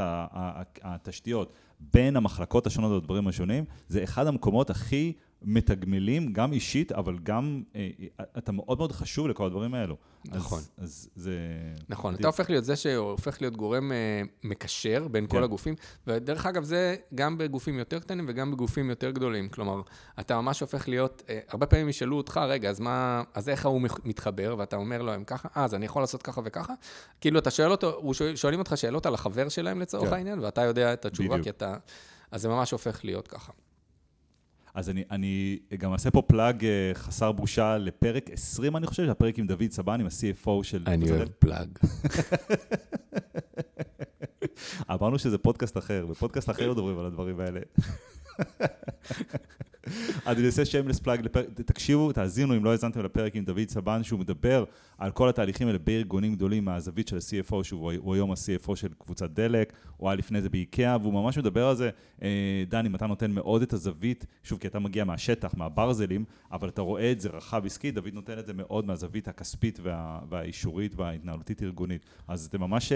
התשתיות בין המחלקות השונות והדברים השונים, זה אחד המקומות הכי מתגמלים, גם אישית, אבל גם, אה, אה, אתה מאוד מאוד חשוב לכל הדברים האלו. נכון. אז, אז זה... נכון, אתה הופך להיות זה שהופך להיות גורם אה, מקשר בין כן. כל הגופים, ודרך אגב, זה גם בגופים יותר קטנים וגם בגופים יותר גדולים. כלומר, אתה ממש הופך להיות, הרבה פעמים ישאלו אותך, רגע, אז מה, אז איך הוא מתחבר? ואתה אומר לו, הם ככה, אה, אז אני יכול לעשות ככה וככה? כאילו, אתה שואל אותו, הוא שואל, שואלים אותך שאלות על החבר שלהם לצורך כן. העניין, ואתה יודע את התשובה, בדיוק. כי אתה... אז זה ממש הופך להיות ככה. אז אני, אני גם אעשה פה פלאג אה, חסר בושה לפרק 20, אני חושב, הפרק עם דוד סבן, עם ה-CFO של... אני אוהב פלאג. אמרנו שזה פודקאסט אחר, בפודקאסט אחר מדברים על הדברים האלה. אז אני אעשה שיימלס פלאג תקשיבו, תאזינו אם לא האזנתם לפרק עם דוד סבן, שהוא מדבר על כל התהליכים האלה בארגונים גדולים מהזווית של ה-CFO, שהוא היום ה-CFO של קבוצת דלק, הוא היה לפני זה באיקאה, והוא ממש מדבר על זה. אה, דני, אתה נותן מאוד את הזווית, שוב, כי אתה מגיע מהשטח, מהברזלים, אבל אתה רואה את זה רחב עסקי, דוד נותן את זה מאוד מהזווית הכספית וה, והאישורית וההתנהלותית ארגונית. אז אתם ממש...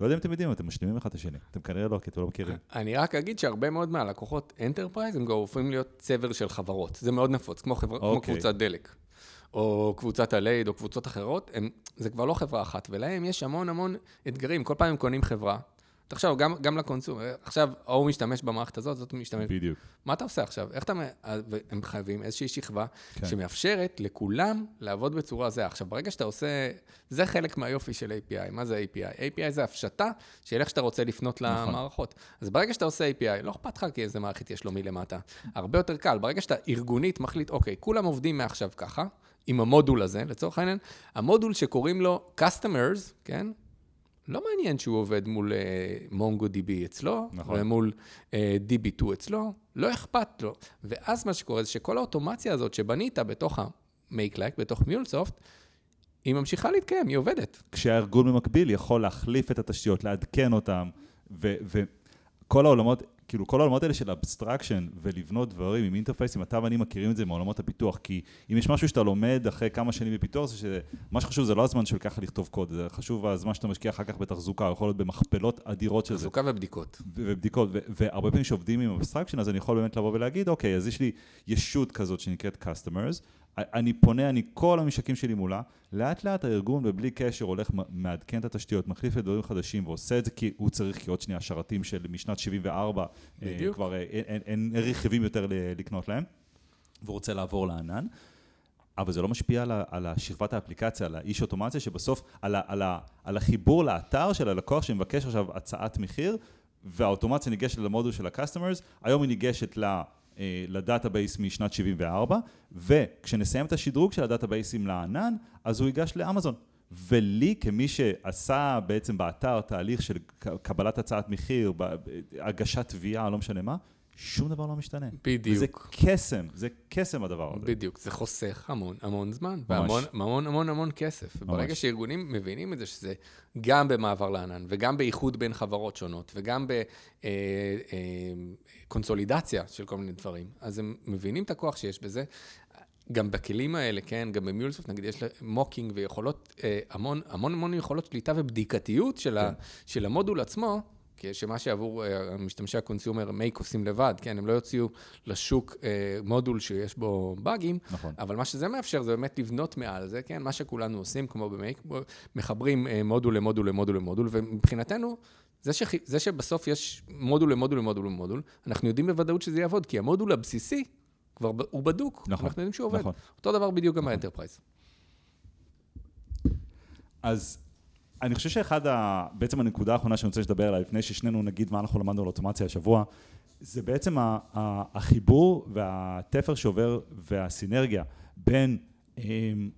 לא יודע אם אתם יודעים, אתם משלימים אחד את השני. אתם כנראה לא, כי אתם לא מכירים. אני רק אגיד שהרבה מאוד מהלקוחות enterprise, הם גם הופכים להיות צבר של חברות. זה מאוד נפוץ, כמו, חבר... okay. כמו אוקיי. קבוצת דלק. או קבוצת הלייד, או קבוצות אחרות, הם, זה כבר לא חברה אחת, ולהם יש המון המון אתגרים. כל פעם הם קונים חברה, תחשוב, גם, גם ל consume, עכשיו ההוא משתמש במערכת הזאת, זאת משתמש. בדיוק. מה אתה עושה עכשיו? איך אתה... הם חייבים איזושהי שכבה כן. שמאפשרת לכולם לעבוד בצורה זהה. עכשיו, ברגע שאתה עושה... זה חלק מהיופי של API. מה זה API? API זה הפשטה של איך שאתה רוצה לפנות נכון. למערכות. אז ברגע שאתה עושה API, לא אכפת לך כי איזה מערכת יש לו מלמטה. הרבה יותר קל. ברגע שאתה ארגונית מחליט, אוקיי, כולם עובדים מעכשיו ככה, עם המודול הזה, לצורך העניין, המודול שקוראים לו Customers, כן? לא מעניין שהוא עובד מול מונגו uh, DB אצלו, נכון. ומול uh, אה, DB2 אצלו, לא אכפת לו. ואז מה שקורה זה שכל האוטומציה הזאת שבנית בתוך ה-Make-Like, בתוך מיולסופט, היא ממשיכה להתקיים, היא עובדת. כשהארגון במקביל יכול להחליף את התשתיות, לעדכן אותם, וכל העולמות, כאילו כל העולמות האלה של abstraction ולבנות דברים עם interface ים, אתה ואני מכירים את זה מעולמות הפיתוח, כי אם יש משהו שאתה לומד אחרי כמה שנים בפיתוח, זה שמה שחשוב זה לא הזמן של ככה לכתוב קוד, זה חשוב הזמן שאתה משקיע אחר כך בתחזוקה, יכול להיות במכפלות אדירות של זה. תחזוקה ובדיקות. ובדיקות, והרבה פעמים שעובדים עם abstraction, אז אני יכול באמת לבוא ולהגיד, אוקיי, אז יש לי ישות כזאת שנקראת customers, אני פונה, אני כל הממשקים שלי מולה, לאט לאט הארגון ובלי קשר הולך, מעדכן את התשתיות, מחליף לדברים חדשים ועושה את זה כי הוא צריך, כי עוד שנייה שרתים של משנת 74, אה, בדיוק. כבר אה, אין, אין, אין רכיבים יותר לקנות להם, והוא רוצה לעבור לענן. אבל זה לא משפיע על, על השכבת האפליקציה, על האיש אוטומציה, שבסוף, על, ה, על, ה, על החיבור לאתר של הלקוח שמבקש עכשיו הצעת מחיר, והאוטומציה ניגשת למודול של ה-customers, היום היא ניגשת ל... אה, ל database משנת 74, וכשנסיים את השדרוג של ה database ים לענן, אז הוא ייגש לאמזון. ולי, כמי שעשה בעצם באתר תהליך של קבלת הצעת מחיר, הגשת תביעה, לא משנה מה, שום דבר לא משתנה. בדיוק. וזה קסם, זה קסם הדבר הזה. בדיוק, זה חוסך המון המון זמן, ממש. והמון המון המון המון כסף. ממש. ברגע שארגונים מבינים את זה, שזה גם במעבר לענן, וגם באיחוד בין חברות שונות, וגם בקונסולידציה אה, אה, של כל מיני דברים, אז הם מבינים את הכוח שיש בזה. גם בכלים האלה, כן, גם ב MuleSoft, נגיד, יש mocking ויכולות, אה, המון, המון המון יכולות שליטה ובדיקתיות של, כן. ה, של המודול עצמו, שמה שעבור אה, משתמשי ה consumer Make עושים לבד, כן, הם לא יוציאו לשוק אה, מודול שיש בו באגים, נכון. אבל מה שזה מאפשר זה באמת לבנות מעל זה, כן, מה שכולנו עושים, כמו ב Make, מחברים מודול למודול למודול למודול, ומבחינתנו, זה, ש... זה שבסוף יש מודול למודול למודול למודול, אנחנו יודעים בוודאות שזה יעבוד, כי המודול הבסיסי כבר הוא בדוק, נכון, אנחנו יודעים שהוא עובד. נכון. אותו דבר בדיוק גם ב enterprise. אז אני חושב שאחד, ה... בעצם הנקודה האחרונה שאני רוצה לדבר עליה, לפני ששנינו נגיד מה אנחנו למדנו על אוטומציה השבוע, זה בעצם החיבור והתפר שעובר והסינרגיה בין אמ,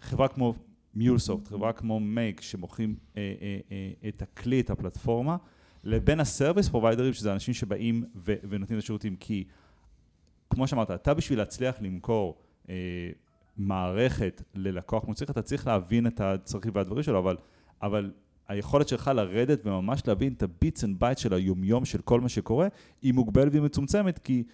חברה כמו MuleSoft, חברה כמו Make, שמוכרים אה, אה, אה, את הכלי, את הפלטפורמה, לבין ה service provider ים, שזה אנשים שבאים ו- ונותנים את השירותים, כי כמו שאמרת, אתה בשביל להצליח למכור מערכת ללקוח מוצריך, אתה צריך להבין את הצרכים והדברים שלו, אבל אבל היכולת שלך לרדת וממש להבין את ה bits and bytes של היומיום של כל מה שקורה, היא מוגבלת והיא מצומצמת, כי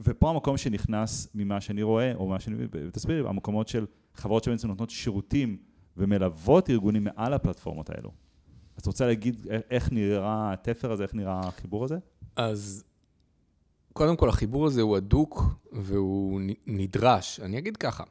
ופה המקום שנכנס ממה שאני רואה, או מה שאני, תסביר לי, המקומות של חברות שבעצם נותנות שירותים ומלוות ארגונים מעל הפלטפורמות האלו. אז אתה רוצה להגיד איך נראה התפר הזה, איך נראה החיבור הזה? אז קודם כל, החיבור הזה הוא הדוק והוא נדרש. אני אגיד ככה,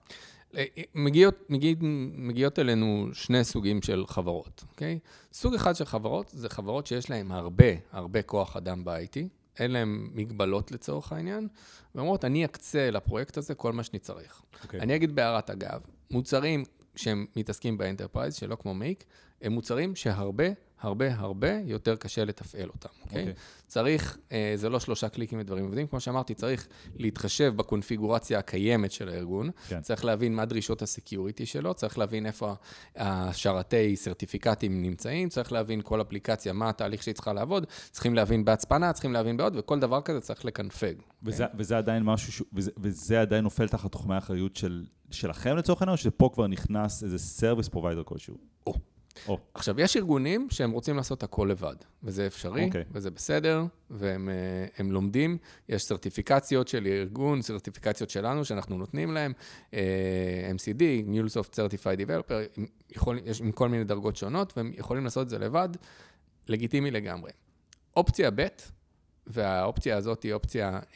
אה, מגיעות, מגיע, מגיעות אלינו שני סוגים של חברות, אוקיי? סוג אחד של חברות זה חברות שיש להן הרבה, הרבה כוח אדם ב-IT, אין להן מגבלות לצורך העניין, ואומרות, אני אקצה לפרויקט הזה כל מה שאני צריך. Okay. אוקיי. אני אגיד בהערת אגב, מוצרים שהם מתעסקים ב enterprise, שלא כמו Make, הם מוצרים שהרבה הרבה הרבה יותר קשה לתפעל אותם, אוקיי? Okay? Okay. צריך, אה, זה לא שלושה קליקים ודברים עובדים, כמו שאמרתי, צריך להתחשב בקונפיגורציה הקיימת של הארגון, okay. כן. צריך להבין מה דרישות ה security שלו, צריך להבין איפה השרתי certificate ים נמצאים, צריך להבין כל אפליקציה, מה התהליך שהיא צריכה לעבוד, צריכים להבין בהצפנה, צריכים להבין בעוד, וכל דבר כזה צריך לקנפג. וזה, okay? וזה עדיין משהו, ש... וזה, וזה עדיין נופל תחת תחומי האחריות של, שלכם לצורך העניין, או שפה כבר נכנס איזה service provider כלשהו? Oh. Oh. עכשיו, יש ארגונים שהם רוצים לעשות הכל לבד, וזה אפשרי, okay. אוקיי. וזה בסדר, והם אה, לומדים. יש certification ות של ארגון, certification ות שלנו שאנחנו נותנים להם, uh, MCD, MuleSoft Certified Developer, יכול, יש עם כל מיני דרגות שונות, והם יכולים לעשות את זה לבד, לגיטימי לגמרי. אופציה ב', והאופציה הזאת היא אופציה uh,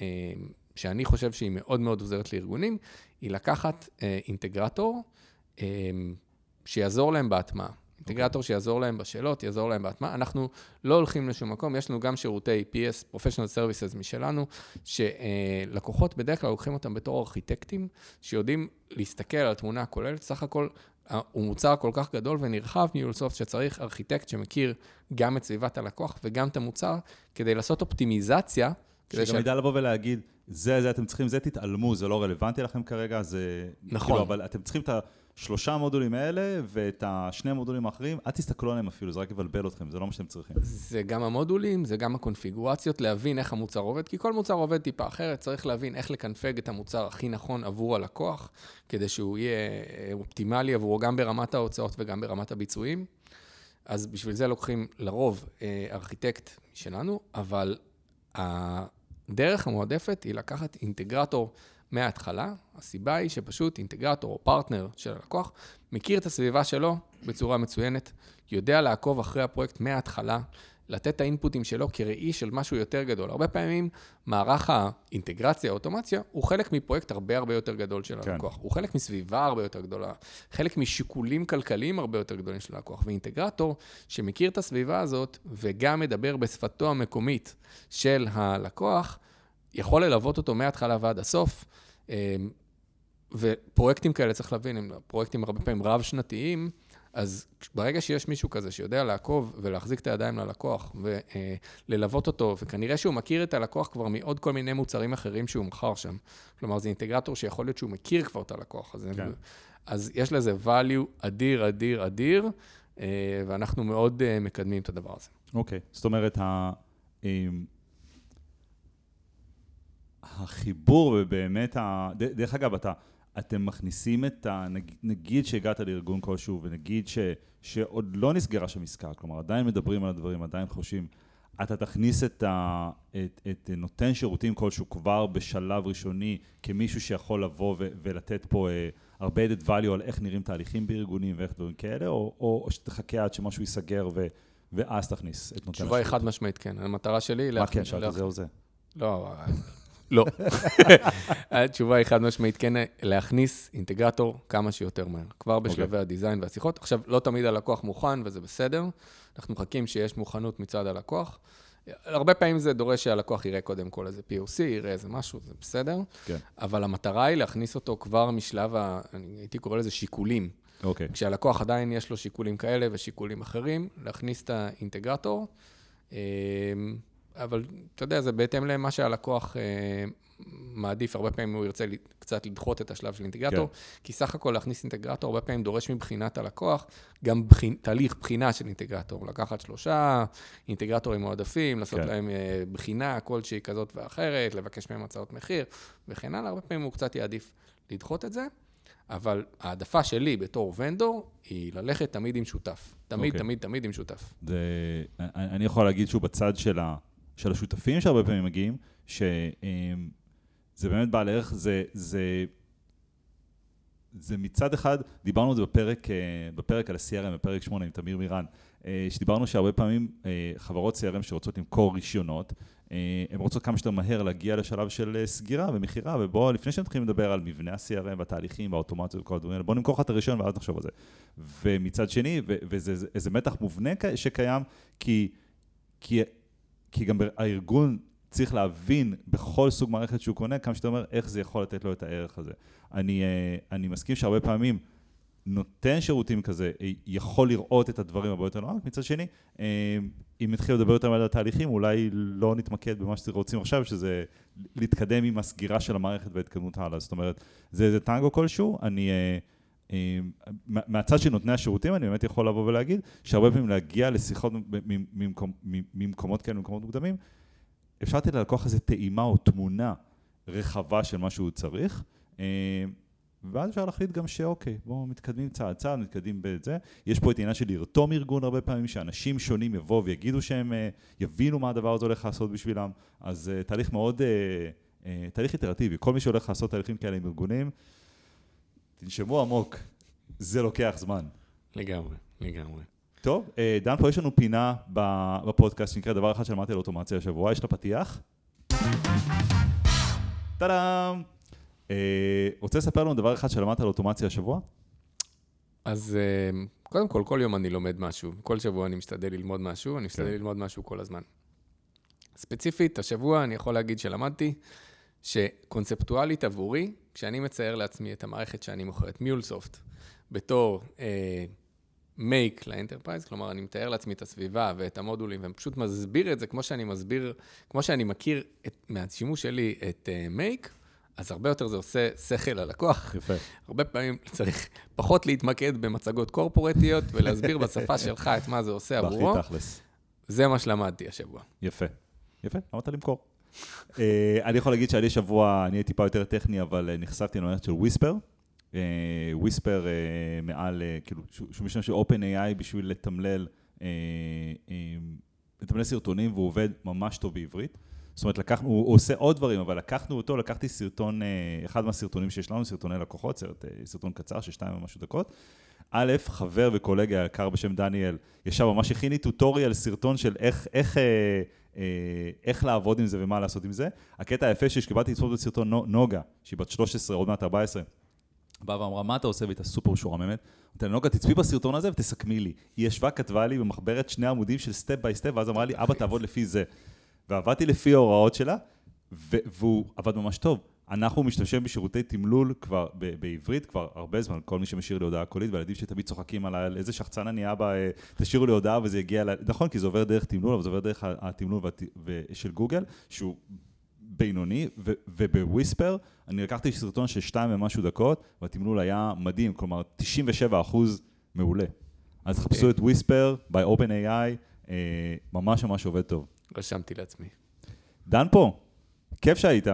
שאני חושב שהיא מאוד מאוד עוזרת לארגונים, היא לקחת אינטגרטור שיעזור להם בהטמעה. אינטגרטור שיעזור להם בשאלות, יעזור להם בהטמעה. אנחנו לא הולכים לשום מקום, יש לנו גם שירותי PS, Professional Services משלנו, שלקוחות בדרך כלל לוקחים אותם בתור ארכיטקטים, שיודעים להסתכל על התמונה הכוללת. סך הכל, הוא מוצר כל כך גדול ונרחב ניהולסופט, שצריך ארכיטקט שמכיר גם את סביבת הלקוח וגם את המוצר, כדי לעשות אופטימיזציה. שגם ש... ידע לבוא ולהגיד, זה, זה אתם צריכים, זה תתעלמו, זה לא רלוונטי לכם כרגע, זה... נכון. כאילו, אבל אתם צריכים את ה... שלושה המודולים האלה, ואת השני המודולים האחרים, אל תסתכלו עליהם אפילו, זה רק יבלבל אתכם, זה לא מה שאתם צריכים. זה גם המודולים, זה גם הקונפיגורציות, להבין איך המוצר עובד, כי כל מוצר עובד טיפה אחרת, צריך להבין איך לקנפג את המוצר הכי נכון עבור הלקוח, כדי שהוא יהיה אה, אופטימלי עבורו גם ברמת ההוצאות וגם ברמת הביצועים. אז בשביל זה לוקחים לרוב אה, ארכיטקט שלנו, אבל הדרך המועדפת היא לקחת אינטגרטור מההתחלה. הסיבה היא שפשוט אינטגרטור או פרטנר של הלקוח מכיר את הסביבה שלו בצורה מצוינת, יודע לעקוב אחרי הפרויקט מההתחלה, לתת את האינפוטים שלו כראי של משהו יותר גדול. הרבה פעמים מערך האינטגרציה, האוטומציה, הוא חלק מפרויקט הרבה הרבה יותר גדול של כן. הלקוח. הוא חלק מסביבה הרבה יותר גדולה, חלק משיקולים כלכליים הרבה יותר גדולים של הלקוח. ואינטגרטור שמכיר את הסביבה הזאת וגם מדבר בשפתו המקומית של הלקוח, יכול ללוות אותו מההתחלה ועד הסוף. אמ, ופרויקטים כאלה, צריך להבין, הם פרויקטים הרבה פעמים רב-שנתיים, אז ברגע שיש מישהו כזה שיודע לעקוב ולהחזיק את הידיים ללקוח וללוות אותו, וכנראה שהוא מכיר את הלקוח כבר מעוד כל מיני מוצרים אחרים שהוא מכר שם. כלומר, זה אינטגרטור שיכול להיות שהוא מכיר כבר את הלקוח. אז, כן. אז יש לזה value אדיר, אדיר, אדיר, אה, ואנחנו מאוד אה, מקדמים את הדבר הזה. אוקיי, okay. זאת אומרת, אמ, החיבור ובאמת, ה... דרך אגב, אתה, אתם מכניסים את ה... נגיד שהגעת לארגון כלשהו ונגיד ש... שעוד לא נסגרה שם עסקה, כלומר עדיין מדברים על הדברים, עדיין חושבים, אתה תכניס את, ה... את, את נותן שירותים כלשהו כבר בשלב ראשוני כמישהו שיכול לבוא ו... ולתת פה uh, הרבה added value על איך נראים תהליכים בארגונים ואיך דברים כאלה, או, או, או שתחכה עד שמשהו ייסגר ו... ואז תכניס את נותן השירות. תשובה היא חד משמעית כן, המטרה שלי... מה כן, שאלתי זה או זה? לא, לא. התשובה היא חד משמעית כן, להכניס אינטגרטור כמה שיותר מהר, כבר אוקיי. בשלבי okay. הדיזיין והשיחות. עכשיו, לא תמיד הלקוח מוכן וזה בסדר, אנחנו מחכים שיש מוכנות מצד הלקוח. הרבה פעמים זה דורש שהלקוח יראה קודם כל איזה POC, יראה איזה משהו, זה בסדר. כן. אבל המטרה היא להכניס אותו כבר משלב, ה... אני הייתי קורא לזה שיקולים. אוקיי. כשהלקוח עדיין יש לו שיקולים כאלה ושיקולים אחרים, להכניס את האינטגרטור. אבל אתה יודע, זה בהתאם למה שהלקוח אה, מעדיף. הרבה פעמים הוא ירצה קצת לדחות את השלב של אינטגרטור, כן. כי סך הכל להכניס אינטגרטור הרבה פעמים דורש מבחינת הלקוח גם בחינ... תהליך בחינה של אינטגרטור. לקחת שלושה אינטגרטורים מועדפים, לעשות כן. להם אה, בחינה כלשהי כזאת ואחרת, לבקש מהם הצעות מחיר וכן הלאה. הרבה פעמים הוא קצת יעדיף לדחות את זה. אבל העדפה שלי בתור ונדור היא ללכת תמיד עם שותף. תמיד, okay. אוקיי. תמיד, תמיד עם שותף. זה, אני יכול להגיד שהוא בצד של ה... של השותפים שהרבה פעמים מגיעים, שהם זה באמת בעל ערך, זה, זה, זה מצד אחד, דיברנו על זה בפרק, אה, בפרק על ה-CRM, בפרק 8 עם תמיר מירן, אה, שדיברנו שהרבה פעמים אה, חברות CRM שרוצות למכור רישיונות, הן רוצות כמה שיותר מהר להגיע לשלב של סגירה ומכירה, ובואו, לפני שמתחילים לדבר על מבנה ה-CRM והתהליכים והאוטומציות וכל הדברים האלה, בואו נמכור לך את הרישיון ואז נחשוב על זה. ומצד שני, וזה מתח מובנה שקיים, כי, כי, כי גם הארגון צריך להבין בכל סוג מערכת שהוא קונה, כמה שאתה אומר, איך זה יכול לתת לו את הערך הזה. אני, אה, אני מסכים שהרבה פעמים נותן שירותים כזה אה, יכול לראות את הדברים הרבה יותר לעומק, מצד שני, אה, אם נתחיל לדבר יותר על התהליכים, אולי לא נתמקד במה שרוצים עכשיו, שזה להתקדם עם הסגירה של המערכת וההתקדמות הלאה. זאת אומרת, זה איזה טנגו כלשהו, אני... מהצד של נותני השירותים אני באמת יכול לבוא ולהגיד שהרבה פעמים להגיע לשיחות ממקומות כאלה, ממקומות מוקדמים, אפשר לתת ללקוח הזה טעימה או תמונה רחבה של מה שהוא צריך, אה, ואז אפשר להחליט גם שאוקיי, בואו מתקדמים צעד צעד, מתקדמים בזה. יש פה את העניין של לרתום ארגון הרבה פעמים, שאנשים שונים יבואו ויגידו שהם אה, יבינו מה הדבר הזה הולך לעשות בשבילם. אז תהליך מאוד, תהליך איטרטיבי. כל מי שהולך לעשות תהליכים כאלה עם ארגונים, תנשמו עמוק, זה לוקח זמן. לגמרי, לגמרי. טוב, אה, דן, פה יש לנו פינה בפודקאסט שנקרא דבר אחד שלמדתי על אוטומציה השבוע, יש לה פתיח. טאדאם! אה, רוצה לספר לנו דבר אחד שלמדת על אוטומציה השבוע? אז אה, קודם כל, כל יום אני לומד משהו. כל שבוע אני משתדל ללמוד משהו, אני משתדל כן. ללמוד משהו כל הזמן. ספציפית, השבוע אני יכול להגיד שלמדתי שקונספטואלית עבורי, כשאני מצייר לעצמי את המערכת שאני מוכר, את MuleSoft, בתור אה, Make ל enterprise, כלומר, אני מתאר לעצמי את הסביבה ואת המודולים, ופשוט מסביר את זה כמו שאני מסביר, כמו שאני מכיר את, מהשימוש שלי את uh, Make, אז הרבה יותר זה עושה שכל ללקוח. יפה. הרבה פעמים צריך פחות להתמקד במצגות corporate יות ולהסביר בשפה שלך את מה זה עושה עבורו. זה מה שלמדתי השבוע. יפה. יפה, למדת למכור. Uh, אני יכול להגיד שאני שבוע, אני הייתי טיפה יותר טכני, אבל uh, נחשפתי למערכת של Whisper. Whisper אה, אה, מעל, אה, כאילו, שהוא משתמש של OpenAI בשביל לתמלל, לתמלל סרטונים והוא עובד ממש טוב בעברית. זאת אומרת, לקחנו, הוא עושה עוד דברים, אבל לקחנו אותו, לקחתי סרטון, אחד מהסרטונים שיש לנו, סרטוני לקוחות, סרט, סרטון קצר של שתיים ומשהו דקות. א', חבר וקולגה יקר בשם דניאל, ישב ממש הכין לי tutorial, סרטון של איך, איך, אה, אה, איך לעבוד עם זה ומה לעשות עם זה. הקטע היפה שקיבלתי לצפות בסרטון נוגה, שהיא בת 13, עוד מעט 14, באה ואמרה, מה אתה עושה? והייתה סופר משועממת. אמרתי לה, נוגה, תצפי בסרטון הזה ותסכמי לי. היא ישבה, כתבה לי במחברת שני עמודים של step by step, ואז אמרה לי, אבא, תעבוד לפי זה. ועבדתי לפי ההוראות שלה, והוא עבד ממש טוב. אנחנו משתמשים בשירותי תמלול כבר בעברית כבר הרבה זמן, כל מי שמשאיר לי הודעה קולית, והילדים שלי תמיד צוחקים על איזה שחצן אני אבא, אה, תשאירו לי הודעה וזה יגיע, נכון, כי זה עובר דרך תמלול, אבל זה עובר דרך התמלול של גוגל, שהוא בינוני, וב Whisper אני לקחתי סרטון של שתיים ומשהו דקות, והתמלול היה מדהים, כלומר 97 אחוז מעולה. אז okay. חפשו את Whisper by OpenAI, אה, ממש ממש עובד טוב. רשמתי לעצמי. דן פה, כיף שהיית.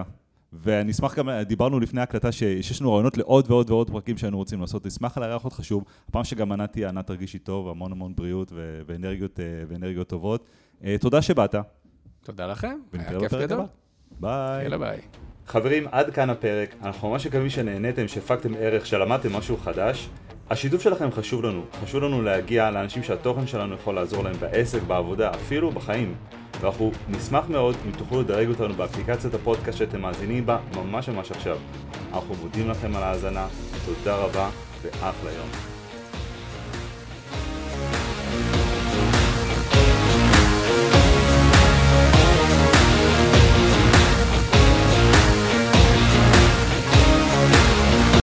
ואני אשמח גם, דיברנו לפני ההקלטה שיש לנו רעיונות לעוד ועוד ועוד פרקים שהיינו רוצים לעשות, נשמח לארח אותך שוב. הפעם שגם ענת תהיה, ענת תרגישי טוב, המון המון בריאות ואנרגיות, אה, ואנרגיות טובות. אה, תודה שבאת. תודה לכם, היה כיף גדול. ביי. יאללה ביי. חברים, עד כאן הפרק. אנחנו ממש מקווים שנהניתם, שהפקתם ערך, שלמדתם משהו חדש. השיתוף שלכם חשוב לנו. חשוב לנו להגיע לאנשים שהתוכן שלנו יכול לעזור להם בעסק, בעבודה, אפילו בחיים. ואנחנו נשמח מאוד אם תוכלו לדרג אותנו באפליקציית הפודקאסט שאתם מאזינים בה ממש ממש עכשיו. אנחנו מודים לכם על ההאזנה, תודה רבה ואחלה יום.